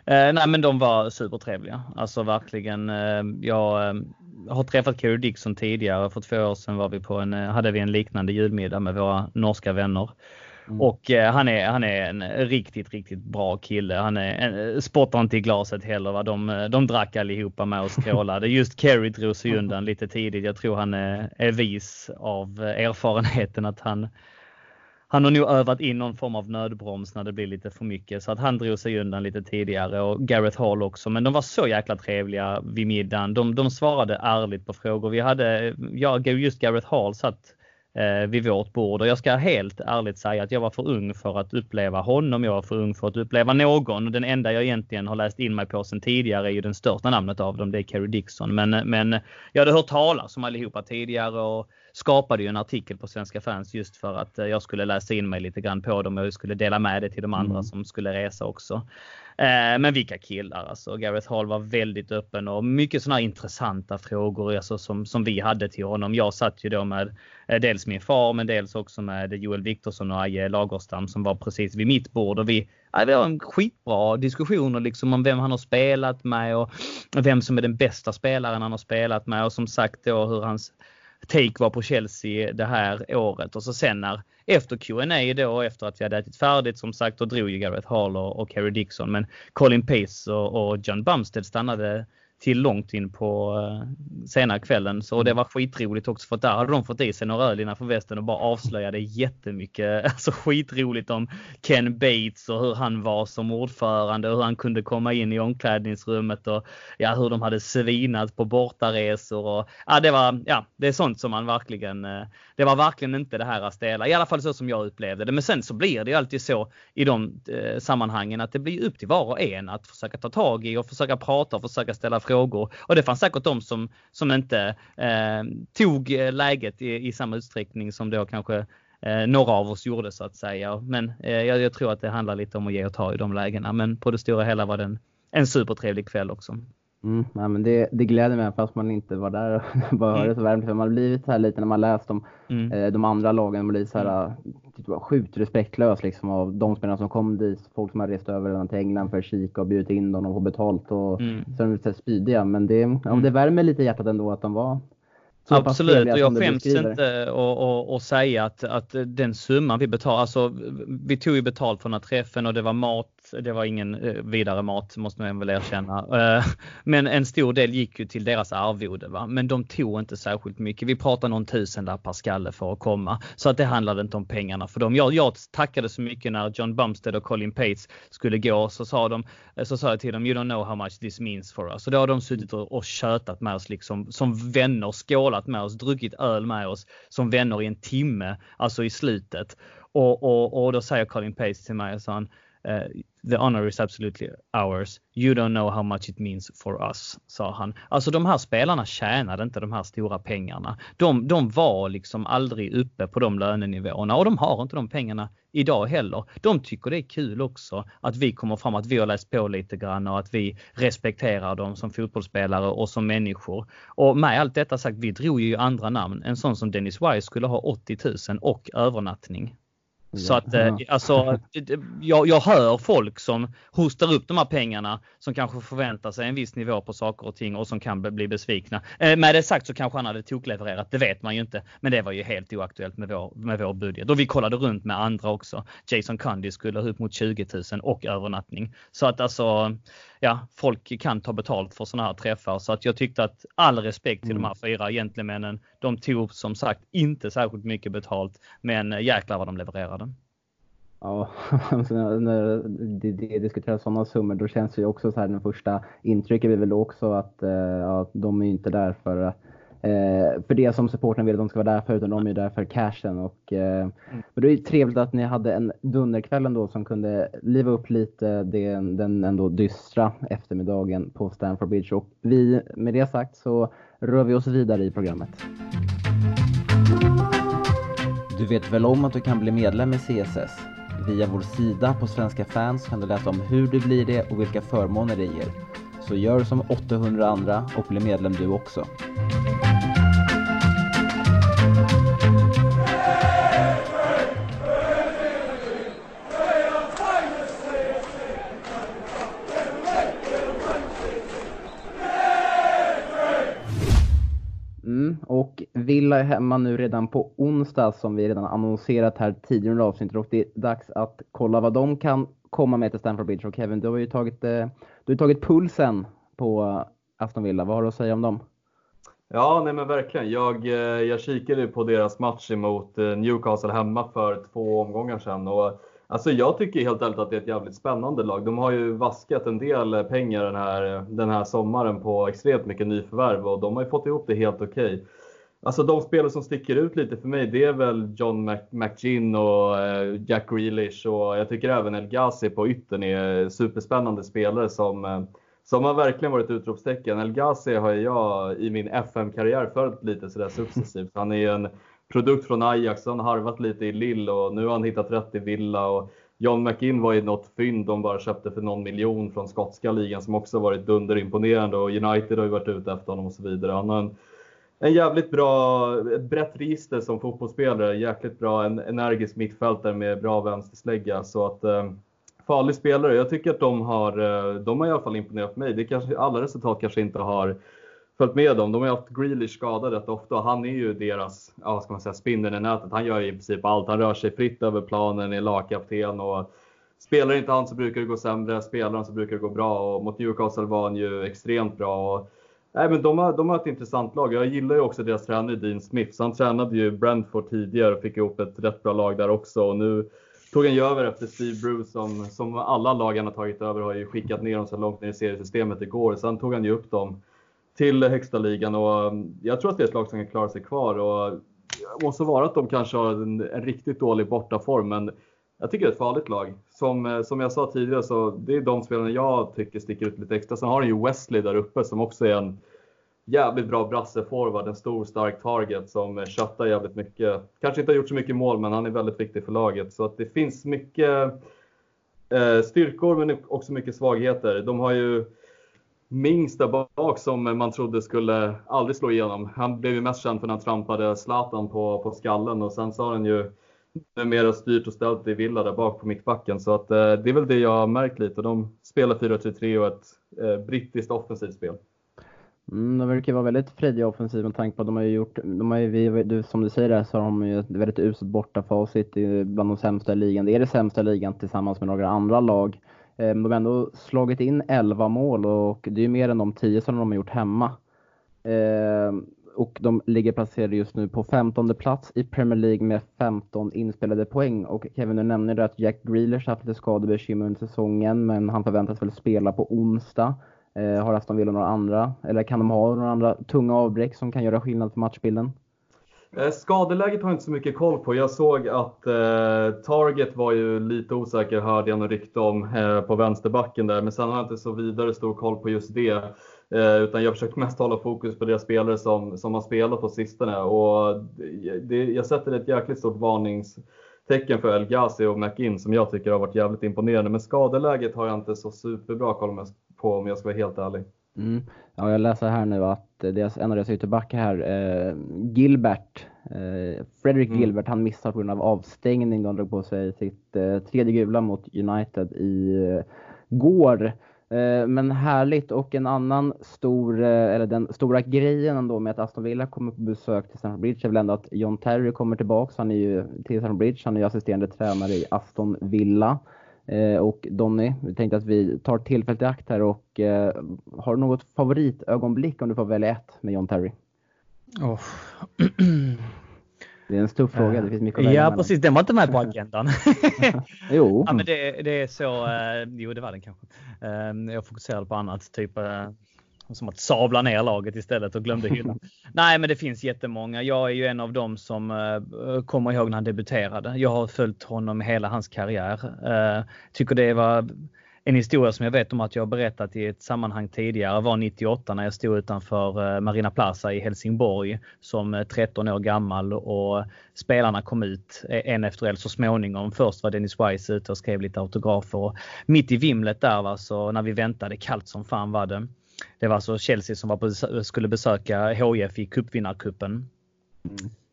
Eh, nej men de var supertrevliga. Alltså verkligen. Eh, jag har träffat Kerry Dixon tidigare. För två år sedan var vi på en, hade vi en liknande julmiddag med våra norska vänner. Mm. Och eh, han, är, han är en riktigt, riktigt bra kille. Han är, en, spottar inte i glaset heller. Va? De, de drack allihopa med och skrålade. Just Kerry drog sig undan lite tidigt. Jag tror han är, är vis av erfarenheten att han han har nog övat in någon form av nödbroms när det blir lite för mycket så att han drog sig undan lite tidigare och Gareth Hall också. Men de var så jäkla trevliga vid middagen. De, de svarade ärligt på frågor. Vi hade, jag just Gareth Hall satt eh, vid vårt bord och jag ska helt ärligt säga att jag var för ung för att uppleva honom. Jag var för ung för att uppleva någon. Den enda jag egentligen har läst in mig på sedan tidigare är ju den största namnet av dem. Det är Kerry Dixon. Men, men jag hade hört talas om allihopa tidigare och skapade ju en artikel på Svenska fans just för att eh, jag skulle läsa in mig lite grann på dem och jag skulle dela med det till de andra mm. som skulle resa också. Eh, men vilka killar alltså. Gareth Hall var väldigt öppen och mycket sådana intressanta frågor alltså, som, som vi hade till honom. Jag satt ju då med eh, dels min far men dels också med Joel Viktorsson och Aje Lagerstam som var precis vid mitt bord och vi, ja, har en skitbra diskussioner liksom om vem han har spelat med och vem som är den bästa spelaren han har spelat med och som sagt då hur hans take var på Chelsea det här året. Och så sen när efter Q&A då efter att vi hade ätit färdigt som sagt då drog ju Gareth Hall och, och Kerry Dixon men Colin Pace och, och John Bumstead stannade till långt in på uh, sena kvällen. Så det mm. var skitroligt också för där hade de fått i sig några öl innanför västen och bara avslöjade jättemycket. Alltså skitroligt om Ken Bates och hur han var som ordförande och hur han kunde komma in i omklädningsrummet och ja, hur de hade svinat på bortaresor. Och, ja, det var, ja, det är sånt som man verkligen, uh, det var verkligen inte det här att stela. I alla fall så som jag upplevde det. Men sen så blir det ju alltid så i de uh, sammanhangen att det blir upp till var och en att försöka ta tag i och försöka prata och försöka ställa frågor frågor. Och det fanns säkert de som, som inte eh, tog läget i, i samma utsträckning som då kanske eh, några av oss gjorde så att säga. Men eh, jag, jag, tror att det handlar lite om att ge och ta i de lägena. Men på det stora hela var det en, en supertrevlig kväll också. Mm, ja, men det, det gläder mig fast man inte var där och bara hörde så varmt. För man har blivit så här lite när man läst om mm. eh, de andra lagen. Man blir så här mm. typ, sjukt respektlös liksom av de spelarna som kom dit. Folk som har rest över till England för att kika och bjudit in dem och få betalt. Och, mm. Så är de lite spydiga. Men det, ja, det mm. värmer lite i hjärtat ändå att de var Absolut, och jag skäms inte att säga att, att den summan vi betalar, alltså vi tog ju betalt från den här träffen och det var mat, det var ingen eh, vidare mat måste man väl erkänna. Eh, men en stor del gick ju till deras arvode. Va? Men de tog inte särskilt mycket. Vi pratar någon tusen per skalle för att komma. Så att det handlade inte om pengarna för dem. Jag, jag tackade så mycket när John Bumstead och Colin Pates skulle gå så sa, de, eh, så sa jag till dem, you don't know how much this means for us. Så då har de suttit och, och tjötat med oss liksom som vänner, skålat med oss, druckit öl med oss som vänner i en timme, alltså i slutet. Och, och, och då säger Colin Pace till mig, sa han, uh, the honor is absolutely ours. You don't know how much it means for us, sa han. Alltså de här spelarna tjänade inte de här stora pengarna. De, de var liksom aldrig uppe på de lönenivåerna och de har inte de pengarna idag heller. De tycker det är kul också att vi kommer fram, att vi har läst på lite grann och att vi respekterar dem som fotbollsspelare och som människor. Och med allt detta sagt, vi drog ju andra namn. En sån som Dennis Wise skulle ha 80 000 och övernattning. Så att eh, alltså, jag, jag hör folk som hostar upp de här pengarna som kanske förväntar sig en viss nivå på saker och ting och som kan bli besvikna. Eh, med det sagt så kanske han hade toklevererat, det vet man ju inte. Men det var ju helt oaktuellt med vår, med vår budget. Och vi kollade runt med andra också. Jason Cundy skulle ha upp mot 20 000 och övernattning. Så att alltså, ja, folk kan ta betalt för sådana här träffar. Så att jag tyckte att all respekt till mm. de här fyra gentlemännen. De tog som sagt inte särskilt mycket betalt, men jäklar vad de levererade. Ja, alltså när det, det diskuteras sådana summor då känns det ju också så här den första intrycket är väl också att eh, ja, de är inte där för eh, för det som supporten vill att de ska vara där för utan de är där för cashen. Och, eh, mm. Men det är trevligt att ni hade en dunderkväll ändå som kunde liva upp lite den, den ändå dystra eftermiddagen på Stamford Bridge. Och vi, med det sagt så rör vi oss vidare i programmet. Du vet väl om att du kan bli medlem i CSS? Via vår sida på Svenska fans kan du läsa om hur du blir det och vilka förmåner det ger. Så gör som 800 andra och bli medlem du också. Och Villa är hemma nu redan på onsdag som vi redan annonserat här tidigare under avsnittet och det är dags att kolla vad de kan komma med till Stamford Bridge. Och Kevin, du har ju tagit, eh, du har tagit pulsen på eh, Aston Villa. Vad har du att säga om dem? Ja, nej men verkligen. Jag, eh, jag kikade på deras match emot Newcastle hemma för två omgångar sedan. Och Alltså jag tycker helt ärligt att det är ett jävligt spännande lag. De har ju vaskat en del pengar den här, den här sommaren på extremt mycket nyförvärv och de har ju fått ihop det helt okej. Okay. Alltså de spelare som sticker ut lite för mig det är väl John McGinn och eh, Jack Grealish och jag tycker även El Ghazi på yttern är superspännande spelare som, eh, som har verkligen varit utropstecken. El Ghazi har jag i min FM-karriär följt lite sådär successivt. Han är ju en produkt från Ajax, han har harvat lite i Lill och nu har han hittat rätt i Villa. Och John McInn var ju något fynd de bara köpte för någon miljon från skotska ligan som också varit dunderimponerande och United har ju varit ute efter honom och så vidare. Han har en, en jävligt bra, ett brett register som fotbollsspelare, jäkligt bra, en energisk mittfältare med bra vänsterslägga. Så att, eh, farlig spelare. Jag tycker att de har, eh, de har i alla fall imponerat mig. Det kanske, alla resultat kanske inte har följt med dem. De har ju haft Grealish skadad rätt ofta och han är ju deras, ja, ska man säga, spindeln i nätet. Han gör i princip allt. Han rör sig fritt över planen, är lagkapten och spelar inte han så brukar det gå sämre. Spelar han så brukar det gå bra och mot Newcastle var han ju extremt bra. Och, nej, men de, har, de har ett intressant lag. Jag gillar ju också deras tränare Dean Smith. Så han tränade ju Brentford tidigare och fick ihop ett rätt bra lag där också. Och nu tog han ju över efter Steve Bruce som, som alla lagen har tagit över har ju skickat ner dem så långt ner i seriesystemet igår. Sen tog han ju upp dem till högsta ligan och um, jag tror att det är ett lag som kan klara sig kvar. Och måste vara att de kanske har en, en riktigt dålig bortaform, men jag tycker det är ett farligt lag. Som, eh, som jag sa tidigare så det är de spelarna jag tycker sticker ut lite extra. Sen har de ju Wesley där uppe som också är en jävligt bra brasseforward, en stor stark target som köttar jävligt mycket. Kanske inte har gjort så mycket mål, men han är väldigt viktig för laget. Så att det finns mycket eh, styrkor, men också mycket svagheter. De har ju Mings där bak som man trodde skulle aldrig slå igenom. Han blev ju mest känd för när han trampade Zlatan på, på skallen och sen så har han ju numera styrt och ställt i Villa där bak på mittbacken. Så att, eh, det är väl det jag har märkt lite. De spelar 4-3-3 och ett eh, brittiskt offensivt spel. Mm, de verkar vara väldigt frediga offensivt med tanke på att de har ju gjort, de har ju, du, som du säger där, så har de ju ett väldigt uselt bortafacit bland de sämsta i ligan. Det är det sämsta i ligan tillsammans med några andra lag. Ehm, de har ändå slagit in 11 mål och det är mer än de 10 som de har gjort hemma. Ehm, och de ligger placerade just nu på 15 plats i Premier League med 15 inspelade poäng. Och Kevin, du nämner att Jack Grealish haft lite skadebekymmer under säsongen, men han förväntas väl spela på onsdag. Ehm, har Aston Villa några andra, eller kan de ha några andra tunga avbräck som kan göra skillnad för matchbilden? Eh, skadeläget har jag inte så mycket koll på. Jag såg att eh, Target var ju lite osäker, hörde jag något rykte om, eh, på vänsterbacken där. Men sen har jag inte så vidare stor koll på just det. Eh, utan jag försöker mest hålla fokus på deras spelare som, som har spelat på sistone. Och det, jag sätter ett jäkligt stort varningstecken för El Ghazi och McInn som jag tycker har varit jävligt imponerande. Men skadeläget har jag inte så superbra koll på om jag ska vara helt ärlig. Mm. Ja, jag läser här nu att deras, en av deras ytterbackar här, eh, Gilbert, eh, Fredrik mm. Gilbert, han missar på grund av avstängning då han drog på sig sitt eh, tredje gula mot United i eh, går. Eh, men härligt och en annan stor, eh, eller den stora grejen ändå med att Aston Villa kommer på besök till Stamford Bridge är väl ändå att John Terry kommer tillbaks. Han är ju till Stamford Bridge, han är ju assisterande tränare i Aston Villa. Eh, och Donny, vi tänkte att vi tar tillfället i akt här och eh, har du något favoritögonblick om du får välja ett med John Terry? Oh. Det är en stor fråga, det finns mycket att välja Ja, precis. Den var inte med på agendan. jo. Ja, men det, det, är så, eh, jo det var den kanske. Jag fokuserade på annat, typ som att sabla ner laget istället och glömde hyllan. Nej, men det finns jättemånga. Jag är ju en av dem som uh, kommer ihåg när han debuterade. Jag har följt honom hela hans karriär. Uh, tycker det var en historia som jag vet om att jag berättat i ett sammanhang tidigare var 98 när jag stod utanför Marina Plaza i Helsingborg som 13 år gammal och spelarna kom ut en efter en så småningom. Först var Dennis Wise ute och skrev lite autografer. Mitt i vimlet där va, så när vi väntade, kallt som fan var det. Det var alltså Chelsea som var skulle besöka HIF i cupvinnarcupen.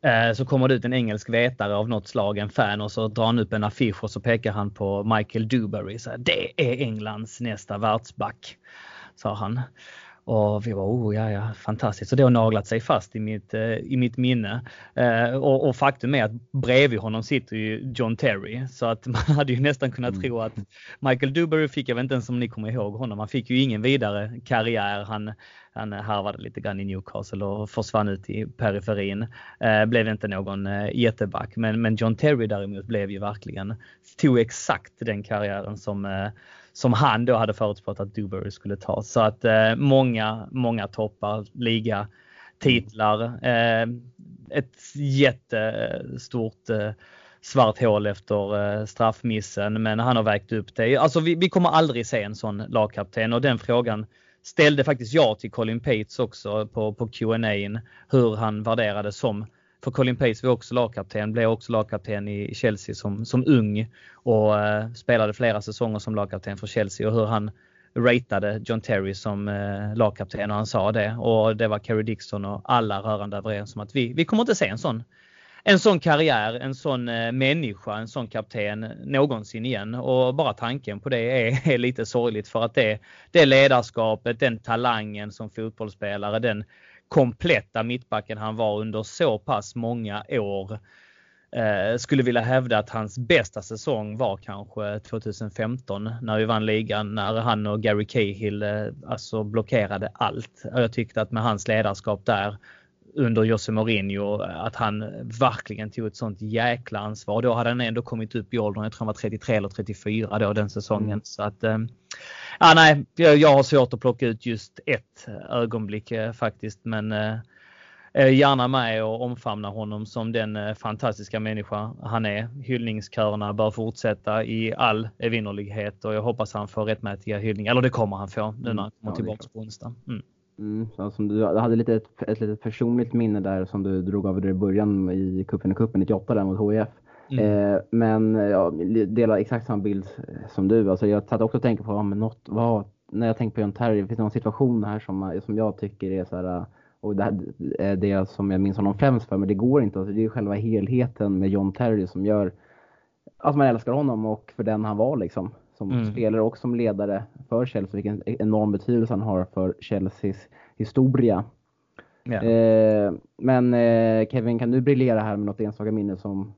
Mm. Så kommer det ut en engelsk vetare av något slag, en fan, och så drar han upp en affisch och så pekar han på Michael Dewberry. Så här, det är Englands nästa världsback, sa han. Och vi var oh ja, ja, fantastiskt. Så det har naglat sig fast i mitt, eh, i mitt minne. Eh, och, och, faktum är att bredvid honom sitter ju John Terry. Så att man hade ju nästan kunnat mm. tro att Michael Dewberry fick, jag vet inte ens om ni kommer ihåg honom, han fick ju ingen vidare karriär. Han, han harvade lite grann i Newcastle och försvann ut i periferin. Eh, blev inte någon eh, jätteback. Men, men John Terry däremot blev ju verkligen, tog exakt den karriären som eh, som han då hade förutspått att Dewberry skulle ta. Så att eh, många, många toppar, liga, titlar. Eh, ett jättestort eh, svart hål efter eh, straffmissen, men han har vägt upp det. Alltså vi, vi kommer aldrig se en sån lagkapten och den frågan ställde faktiskt jag till Colin Pates också på, på Q&A hur han värderades som för Colin Pace var också lagkapten, blev också lagkapten i Chelsea som, som ung och eh, spelade flera säsonger som lagkapten för Chelsea och hur han ratade John Terry som eh, lagkapten och han sa det och det var Kerry Dixon och alla rörande överens om att vi, vi kommer inte se en sån en sån karriär, en sån eh, människa, en sån kapten någonsin igen. Och bara tanken på det är, är lite sorgligt för att det, det ledarskapet, den talangen som fotbollsspelare, den kompletta mittbacken han var under så pass många år. Eh, skulle vilja hävda att hans bästa säsong var kanske 2015 när vi vann ligan när han och Gary Cahill eh, alltså blockerade allt. Jag tyckte att med hans ledarskap där under Jose Mourinho att han verkligen tog ett sånt jäkla ansvar. Då hade han ändå kommit upp i åldern, jag tror han var 33 eller 34 då den säsongen. Mm. Så att, eh, ja, nej, jag har svårt att plocka ut just ett ögonblick eh, faktiskt, men eh, gärna med och omfamna honom som den fantastiska människa han är. Hyllningskörerna bör fortsätta i all evinnerlighet och jag hoppas han får rättmätiga hyllningar. Eller det kommer han få nu när han kommer tillbaka på onsdag. Mm. Mm, som du, hade lite ett, ett litet personligt minne där som du drog av i början i cupen i cupen 98 där mot HIF. Mm. Eh, men jag delar exakt samma bild som du. Alltså jag satt också och tänkte på ja, men något, vad, när jag tänker på John Terry, finns det någon situation här som, som jag tycker är så här, och det här är det som jag minns honom främst för, men det går inte. Alltså det är själva helheten med John Terry som gör att man älskar honom och för den han var liksom som mm. spelare och som ledare för Chelsea, vilken enorm betydelse han har för Chelseas historia. Ja. Eh, men eh, Kevin, kan du briljera här med något enstaka minne som...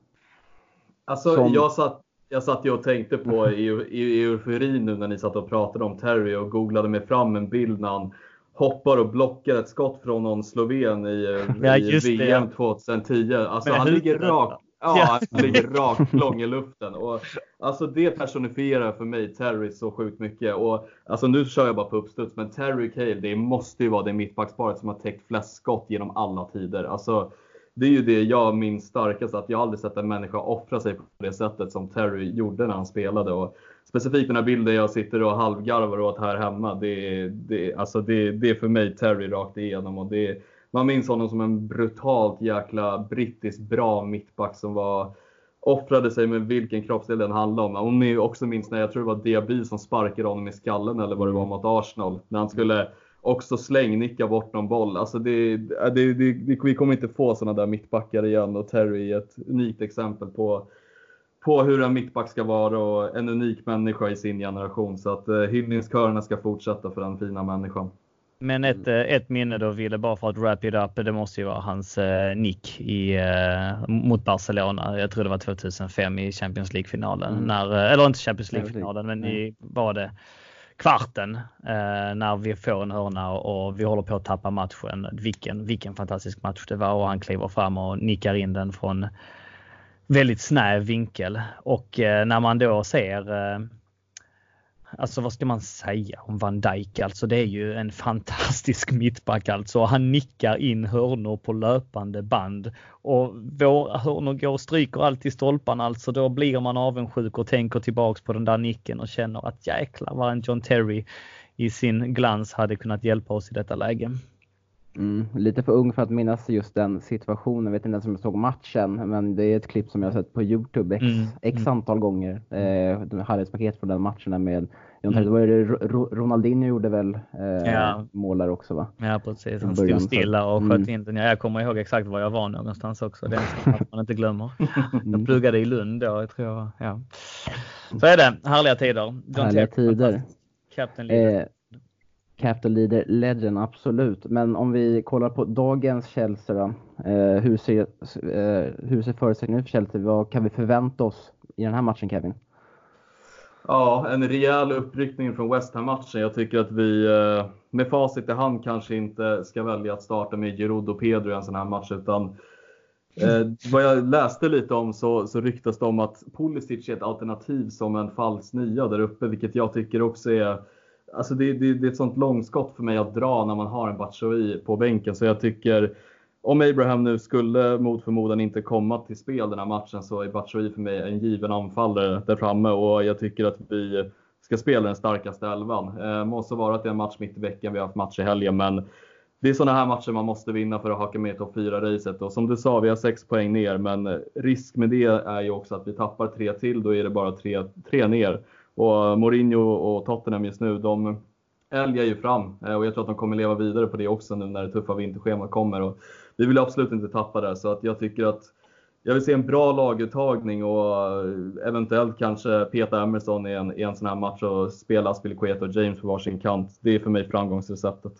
Alltså, som... Jag, satt, jag satt ju och tänkte på i, i, euforin nu när ni satt och pratade om Terry och googlade mig fram en bild när han hoppar och blockar ett skott från någon sloven i, ja, i VM det. 2010. Alltså han ligger rakt Ja, han ligger rakt lång i luften. Och, alltså det personifierar för mig Terry så sjukt mycket. Och, alltså nu kör jag bara på uppstuds, men Terry Cale, det måste ju vara det mittbacksparet som har täckt flest skott genom alla tider. Alltså, det är ju det jag minns starkast, att jag aldrig sett en människa offra sig på det sättet som Terry gjorde när han spelade. Och specifikt den här bilden jag sitter och halvgarvar åt här hemma, det, det, alltså det, det är för mig Terry rakt igenom. Och det, man minns honom som en brutalt jäkla brittisk bra mittback som var offrade sig med vilken kroppsdel den handlade om. Om ni också minns när jag tror det var Diaby som sparkade honom i skallen eller vad det var mot Arsenal. När han skulle också slängnicka bort någon boll. Alltså det, äh, det, det, det vi kommer inte få sådana där mittbackar igen och Terry är ett unikt exempel på, på hur en mittback ska vara och en unik människa i sin generation. Så att eh, hyllningskörerna ska fortsätta för den fina människan. Men ett, mm. eh, ett minne då Ville, bara för att wrap it up, det måste ju vara hans eh, nick i, eh, mot Barcelona. Jag tror det var 2005 i Champions League-finalen. Mm. Eh, eller inte Champions League-finalen, men i, var det kvarten eh, när vi får en hörna och, och, vi håller på att tappa matchen. Vilken, vilken fantastisk match det var och han kliver fram och nickar in den från väldigt snäv vinkel. Och eh, när man då ser Alltså vad ska man säga om Van Dijk? Alltså det är ju en fantastisk mittback alltså. Han nickar in hörnor på löpande band och våra hörnor går och stryker alltid stolparna alltså. Då blir man avundsjuk och tänker tillbaks på den där nicken och känner att jäklar vad en John Terry i sin glans hade kunnat hjälpa oss i detta läge. Mm, lite för ung för att minnas just den situationen. Jag vet inte ens om jag såg matchen, men det är ett klipp som jag har sett på Youtube x, mm. x mm. antal gånger. Eh, Highlights-paket från den matchen med John mm. var det Ronaldinho gjorde väl eh, ja. mål där också va? Ja precis, han stod stilla och sköt mm. in den. Ja, jag kommer ihåg exakt var jag var någonstans också. Det är en sak man inte glömmer. Mm. Jag pluggade i Lund då, jag tror Ja. Så är det, härliga tider. John härliga tider. Captain Eh, Capital Leader Legend, absolut. Men om vi kollar på dagens Chelsea då. Eh, hur, ser, eh, hur ser förutsättningarna ut för Chelsea? Vad kan vi förvänta oss i den här matchen Kevin? Ja, en rejäl uppryckning från West Ham-matchen. Jag tycker att vi eh, med facit i hand kanske inte ska välja att starta med Giroud och Pedro i en sån här match. Utan, eh, vad jag läste lite om så, så ryktas det om att Pulisic är ett alternativ som en falsk nia där uppe, vilket jag tycker också är Alltså det, det, det, är ett sånt långskott för mig att dra när man har en Batshuayi på bänken. Så jag tycker, om Abraham nu skulle mot förmodan inte komma till spel den här matchen så är Batshuayi för mig en given anfallare där framme och jag tycker att vi ska spela den starkaste elvan. Eh, måste vara att det är en match mitt i veckan, vi har haft match i helgen, men det är sådana här matcher man måste vinna för att haka med i topp 4-racet. Och som du sa, vi har 6 poäng ner, men risk med det är ju också att vi tappar tre till, då är det bara tre, tre ner. Och Mourinho och Tottenham just nu, de älgar ju fram eh, och jag tror att de kommer leva vidare på det också nu när det tuffa vinterschemat kommer. Och vi vill absolut inte tappa det, så att jag tycker att jag vill se en bra laguttagning och eh, eventuellt kanske peta Emerson i en, i en sån här match och spela Aspilicueta och James på varsin kant. Det är för mig framgångsreceptet.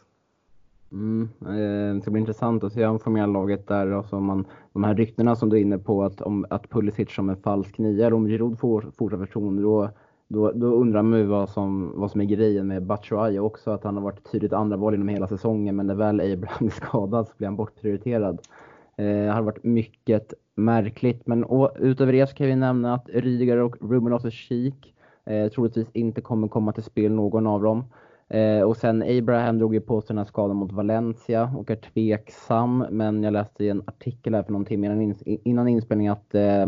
Mm, eh, det ska bli intressant att se han får laget där. Alltså man, de här ryktena som du är inne på att, om, att Pulisic som en falsk nia, om Giroud får fortsatt förtroende, då, då, då undrar man ju vad som, vad som är grejen med Batshuayi också. Att han har varit tydligt andra val inom hela säsongen, men när väl Abraham är skadad så blir han bortprioriterad. Eh, det har varit mycket märkligt, men och, utöver det så kan vi nämna att Rydiger och Ruben och Sheek eh, troligtvis inte kommer komma till spel, någon av dem. Eh, och sen Abraham drog ju på sig den här skadan mot Valencia och är tveksam. Men jag läste i en artikel här för någon timme innan, innan inspelning att eh,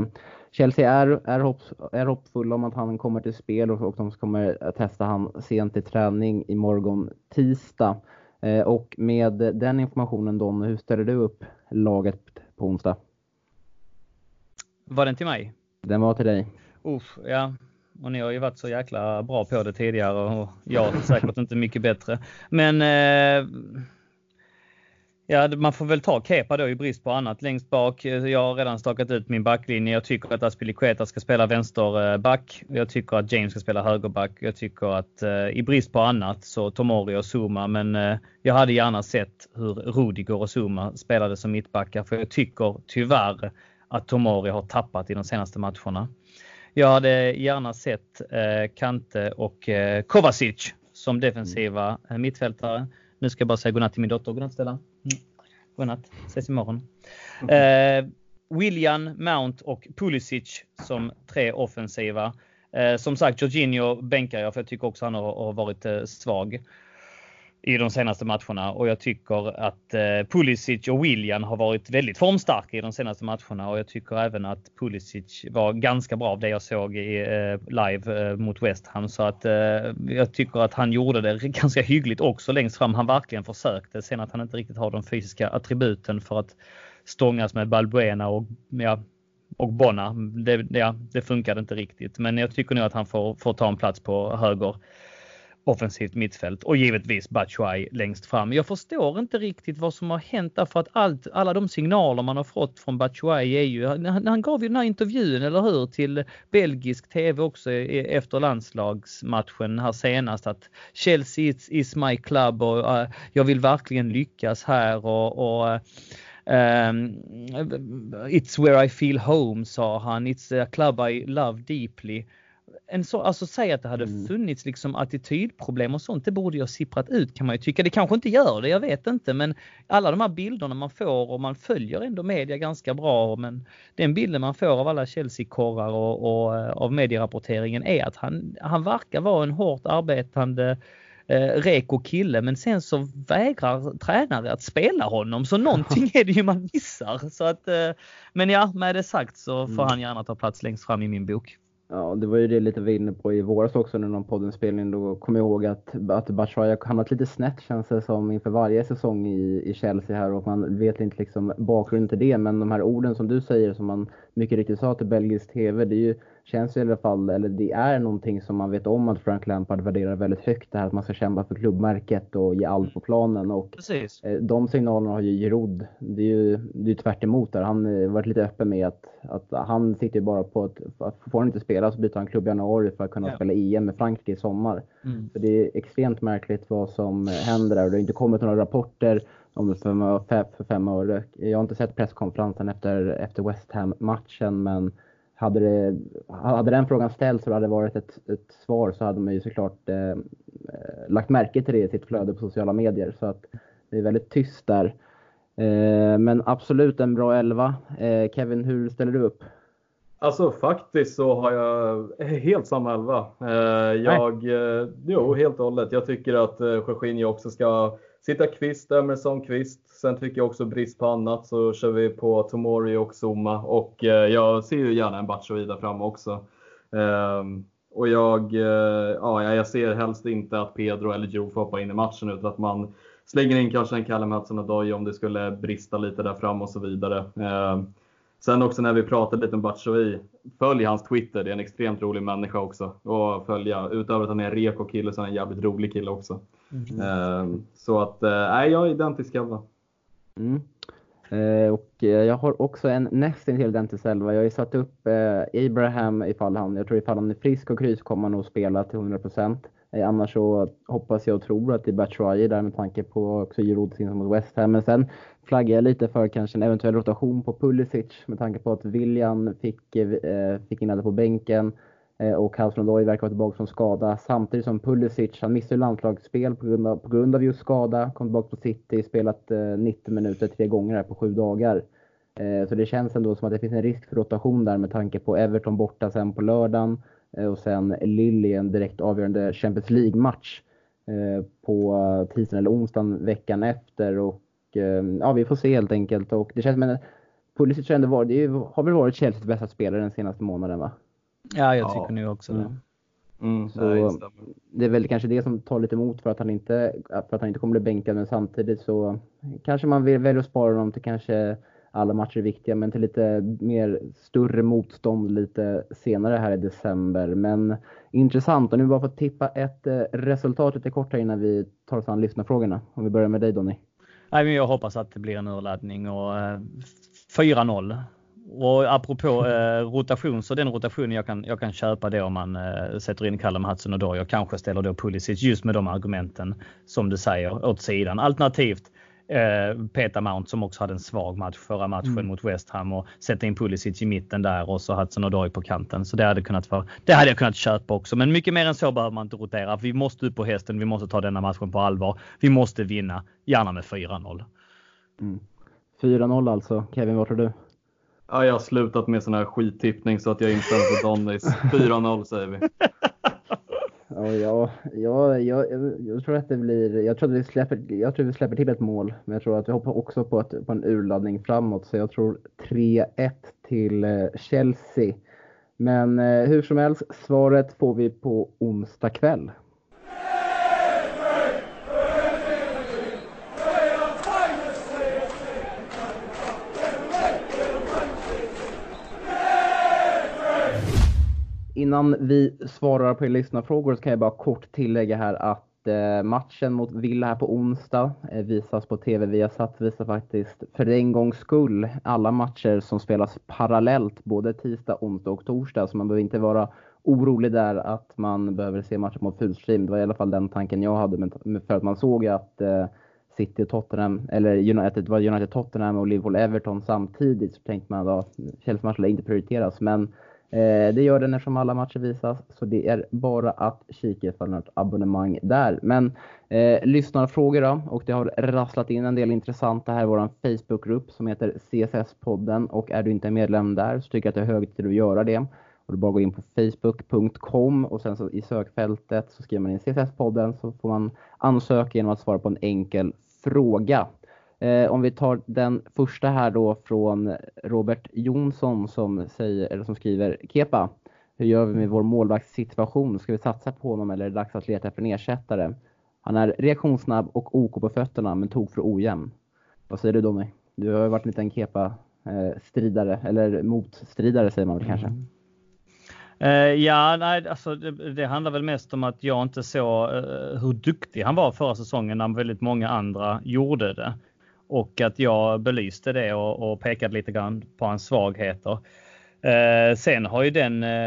Chelsea är, är, hopp, är hoppfulla om att han kommer till spel och, och de kommer testa han sent i träning imorgon tisdag. Eh, och med den informationen Don, hur ställer du upp laget på onsdag? Var den till mig? Den var till dig. Uff, ja, och ni har ju varit så jäkla bra på det tidigare och jag säkert inte mycket bättre. Men eh, ja, man får väl ta Kepa då i brist på annat längst bak. Jag har redan stakat ut min backlinje. Jag tycker att Aspilicueta ska spela vänsterback. Jag tycker att James ska spela högerback. Jag tycker att eh, i brist på annat så Tomori och Zuma. Men eh, jag hade gärna sett hur Rudiger och Zuma spelade som mittbackar för jag tycker tyvärr att Tomori har tappat i de senaste matcherna. Jag hade gärna sett eh, Kante och eh, Kovacic som defensiva mm. mittfältare. Nu ska jag bara säga godnatt till min dotter. Godnatt Stella. Godnatt. Ses imorgon. Mm. Eh, William, Mount och Pulisic som tre offensiva. Eh, som sagt, Jorginho bänkar jag för jag tycker också han har, har varit eh, svag i de senaste matcherna och jag tycker att eh, Pulisic och William har varit väldigt formstarka i de senaste matcherna och jag tycker även att Pulisic var ganska bra av det jag såg i eh, live eh, mot West Ham så att eh, jag tycker att han gjorde det ganska hyggligt också längst fram. Han verkligen försökte. Sen att han inte riktigt har de fysiska attributen för att stångas med Balbuena och ja, och Bonna. Det, ja, det funkade inte riktigt, men jag tycker nog att han får, får ta en plats på höger offensivt mittfält och givetvis Batshuay längst fram. Jag förstår inte riktigt vad som har hänt därför att allt, alla de signaler man har fått från Batshuay är ju, han, han gav ju den här intervjun, eller hur, till belgisk TV också efter landslagsmatchen här senast att Chelsea is, is my club och uh, jag vill verkligen lyckas här och, och Um, it's where I feel home sa han. It's a club I love deeply en så, alltså säg att det hade mm. funnits liksom attitydproblem och sånt, det borde ju ha sipprat ut kan man ju tycka. Det kanske inte gör det, jag vet inte, men alla de här bilderna man får och man följer ändå media ganska bra, men den bilden man får av alla Chelsea-korrar och, och, eh, av medierapporteringen är att han, han verkar vara en hårt arbetande eh, reko kille men sen så vägrar tränare att spela honom så någonting är det ju man missar. Så att, eh, men ja, med det sagt så får mm. han gärna ta plats längst fram i min bok. Ja, det var ju det lite vi var inne på i våras också när någon poddinspelning. Då kom jag ihåg att, att Batshuayi hamnat lite snett känns det som inför varje säsong i, i Chelsea här och man vet inte liksom bakgrunden till det. Men de här orden som du säger som man mycket riktigt sa till belgisk TV, det är ju känns i alla fall, eller det är någonting som man vet om att Frank Lampard värderar väldigt högt. Det här att man ska kämpa för klubbmärket och ge allt på planen. Och Precis. Eh, de signalerna har ju Giroud, det är ju det är tvärt emot där. Han har varit lite öppen med att, att han sitter ju bara på att, får han inte spela så byter han klubb i januari för att kunna ja. spela EM med Frankrike i sommar. Mm. Så det är extremt märkligt vad som händer där och det har inte kommit några rapporter om det för, för fem öre. Jag har inte sett presskonferensen efter, efter West Ham-matchen men hade, det, hade den frågan ställts och det hade varit ett, ett svar så hade man ju såklart eh, lagt märke till det i sitt flöde på sociala medier. Så att det är väldigt tyst där. Eh, men absolut en bra elva. Eh, Kevin, hur ställer du upp? Alltså faktiskt så har jag helt samma elva. Eh, jag, eh, jo, helt och hållet. Jag tycker att eh, Jorginho också ska sitta kvist, Emerson kvist. Sen tycker jag också brist på annat så kör vi på Tomori och Zuma och eh, jag ser ju gärna en Batshuayi där framme också. Ehm, och jag, eh, ja, jag ser helst inte att Pedro eller Joe får hoppa in i matchen utan att man slänger in kanske en Callum Hudson-Odoi om det skulle brista lite där fram och så vidare. Ehm, sen också när vi pratade lite om Batshuayi, följ hans Twitter, det är en extremt rolig människa också att följa. Utöver att han är en reko kille så är han en jävligt rolig kille också. Mm. Så att, nej, jag är identisk alla. Mm. Eh, och eh, jag har också en nästan till Dentes 11. Jag har ju satt upp eh, Abraham ifall han, jag tror ifall han är frisk och krys kommer han nog spela till 100%. Eh, annars så hoppas jag och tror att det är Batshuayi där med tanke på också Giroud mot West Ham. Men sen flaggar jag lite för kanske en eventuell rotation på Pulisic med tanke på att William fick, eh, fick in på bänken. Eh, och Hudson Lloyd verkar vara tillbaka från skada. Samtidigt som Pulisic, han missade landslagsspel på grund, av, på grund av just skada. Kom tillbaka på City, spelat eh, 90 minuter tre gånger här på sju dagar. Eh, så det känns ändå som att det finns en risk för rotation där med tanke på Everton borta sen på lördagen. Eh, och sen Lille en direkt avgörande Champions League-match på tisdagen eller onsdagen veckan efter. Och ja, vi får se helt enkelt. Och det känns som att Pulisic har, ändå varit, det har väl varit Chelseas bästa spelare den senaste månaden va? Ja, jag tycker ja. nog också det. Mm. mm så det är väl kanske det som tar lite emot för att han inte, för att han inte kommer bli bänkad, men samtidigt så kanske man vill välja att spara honom till kanske alla matcher är viktiga, men till lite mer större motstånd lite senare här i december. Men intressant och nu bara få tippa ett eh, resultat lite kort här innan vi tar oss an lyssnarfrågorna. Om vi börjar med dig Donny. Nej, men jag hoppas att det blir en urladdning och 4-0 eh, och apropå eh, rotation, så den rotationen jag kan, jag kan köpa det om man eh, sätter in Callum Hudson och då jag kanske ställer då Pulisic just med de argumenten som du säger åt sidan. Alternativt eh, Peter Mount som också hade en svag match förra matchen mm. mot West Ham och sätta in Pulisic i mitten där och så Hudson Odoi på kanten. Så det hade, kunnat vara, det hade jag kunnat köpa också. Men mycket mer än så behöver man inte rotera. Vi måste upp på hästen. Vi måste ta denna matchen på allvar. Vi måste vinna, gärna med 4-0. Mm. 4-0 alltså. Kevin, vad tror du? Ja, jag har slutat med sån här skittippning så att jag är inställd på Donnys. 4-0 säger vi. Ja, ja, ja, jag, jag tror att det blir, jag tror att vi släpper, jag tror vi släpper till ett mål. Men jag tror att vi hoppar också på, ett, på en urladdning framåt. Så jag tror 3-1 till eh, Chelsea. Men eh, hur som helst, svaret får vi på onsdag kväll. Innan vi svarar på era lyssnarfrågor så kan jag bara kort tillägga här att eh, matchen mot Villa här på onsdag eh, visas på TV. Vi har satt visar faktiskt för en gångs skull alla matcher som spelas parallellt både tisdag, onsdag och torsdag. Så man behöver inte vara orolig där att man behöver se matchen mot fullstream. Det var i alla fall den tanken jag hade för att man såg att eh, City-Tottenham, eller United, var United Tottenham och Liverpool Everton samtidigt så tänkte man att Chelsea-matchen inte prioriteras. Men Eh, det gör den eftersom alla matcher visas, så det är bara att kika ifall något abonnemang där. Men eh, lyssnarfrågor då, och det har rasslat in en del intressanta här i vår Facebookgrupp som heter CSS-podden och är du inte medlem där så tycker jag att det är hög tid att göra det. Och du bara gå in på facebook.com och sen så i sökfältet så skriver man in CSS-podden så får man ansöka genom att svara på en enkel fråga. Eh, om vi tar den första här då från Robert Jonsson som, säger, eller som skriver Kepa. Hur gör vi med vår målvaktssituation? Ska vi satsa på honom eller är det dags att leta efter en ersättare? Han är reaktionssnabb och OK på fötterna men tog för ojämn. Vad säger du Domi? Du har ju varit en liten Kepa-stridare, eh, eller motstridare säger man väl kanske? Mm. Uh, ja, nej, alltså det, det, handlar väl mest om att jag inte såg uh, hur duktig han var förra säsongen när väldigt många andra gjorde det. Och att jag belyste det och, och pekade lite grann på hans svagheter. Eh, sen har ju den, eh,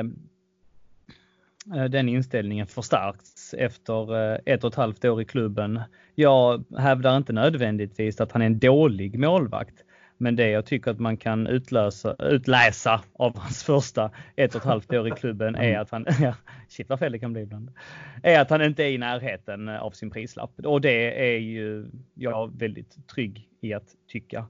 eh, den inställningen förstärkts efter eh, ett och ett halvt år i klubben. Jag hävdar inte nödvändigtvis att han är en dålig målvakt. Men det jag tycker att man kan utlösa, utläsa av hans första ett och ett halvt år i klubben är att han, ja, shit vad fel det kan bli ibland, är att han inte är i närheten av sin prislapp. Och det är ju jag väldigt trygg i att tycka.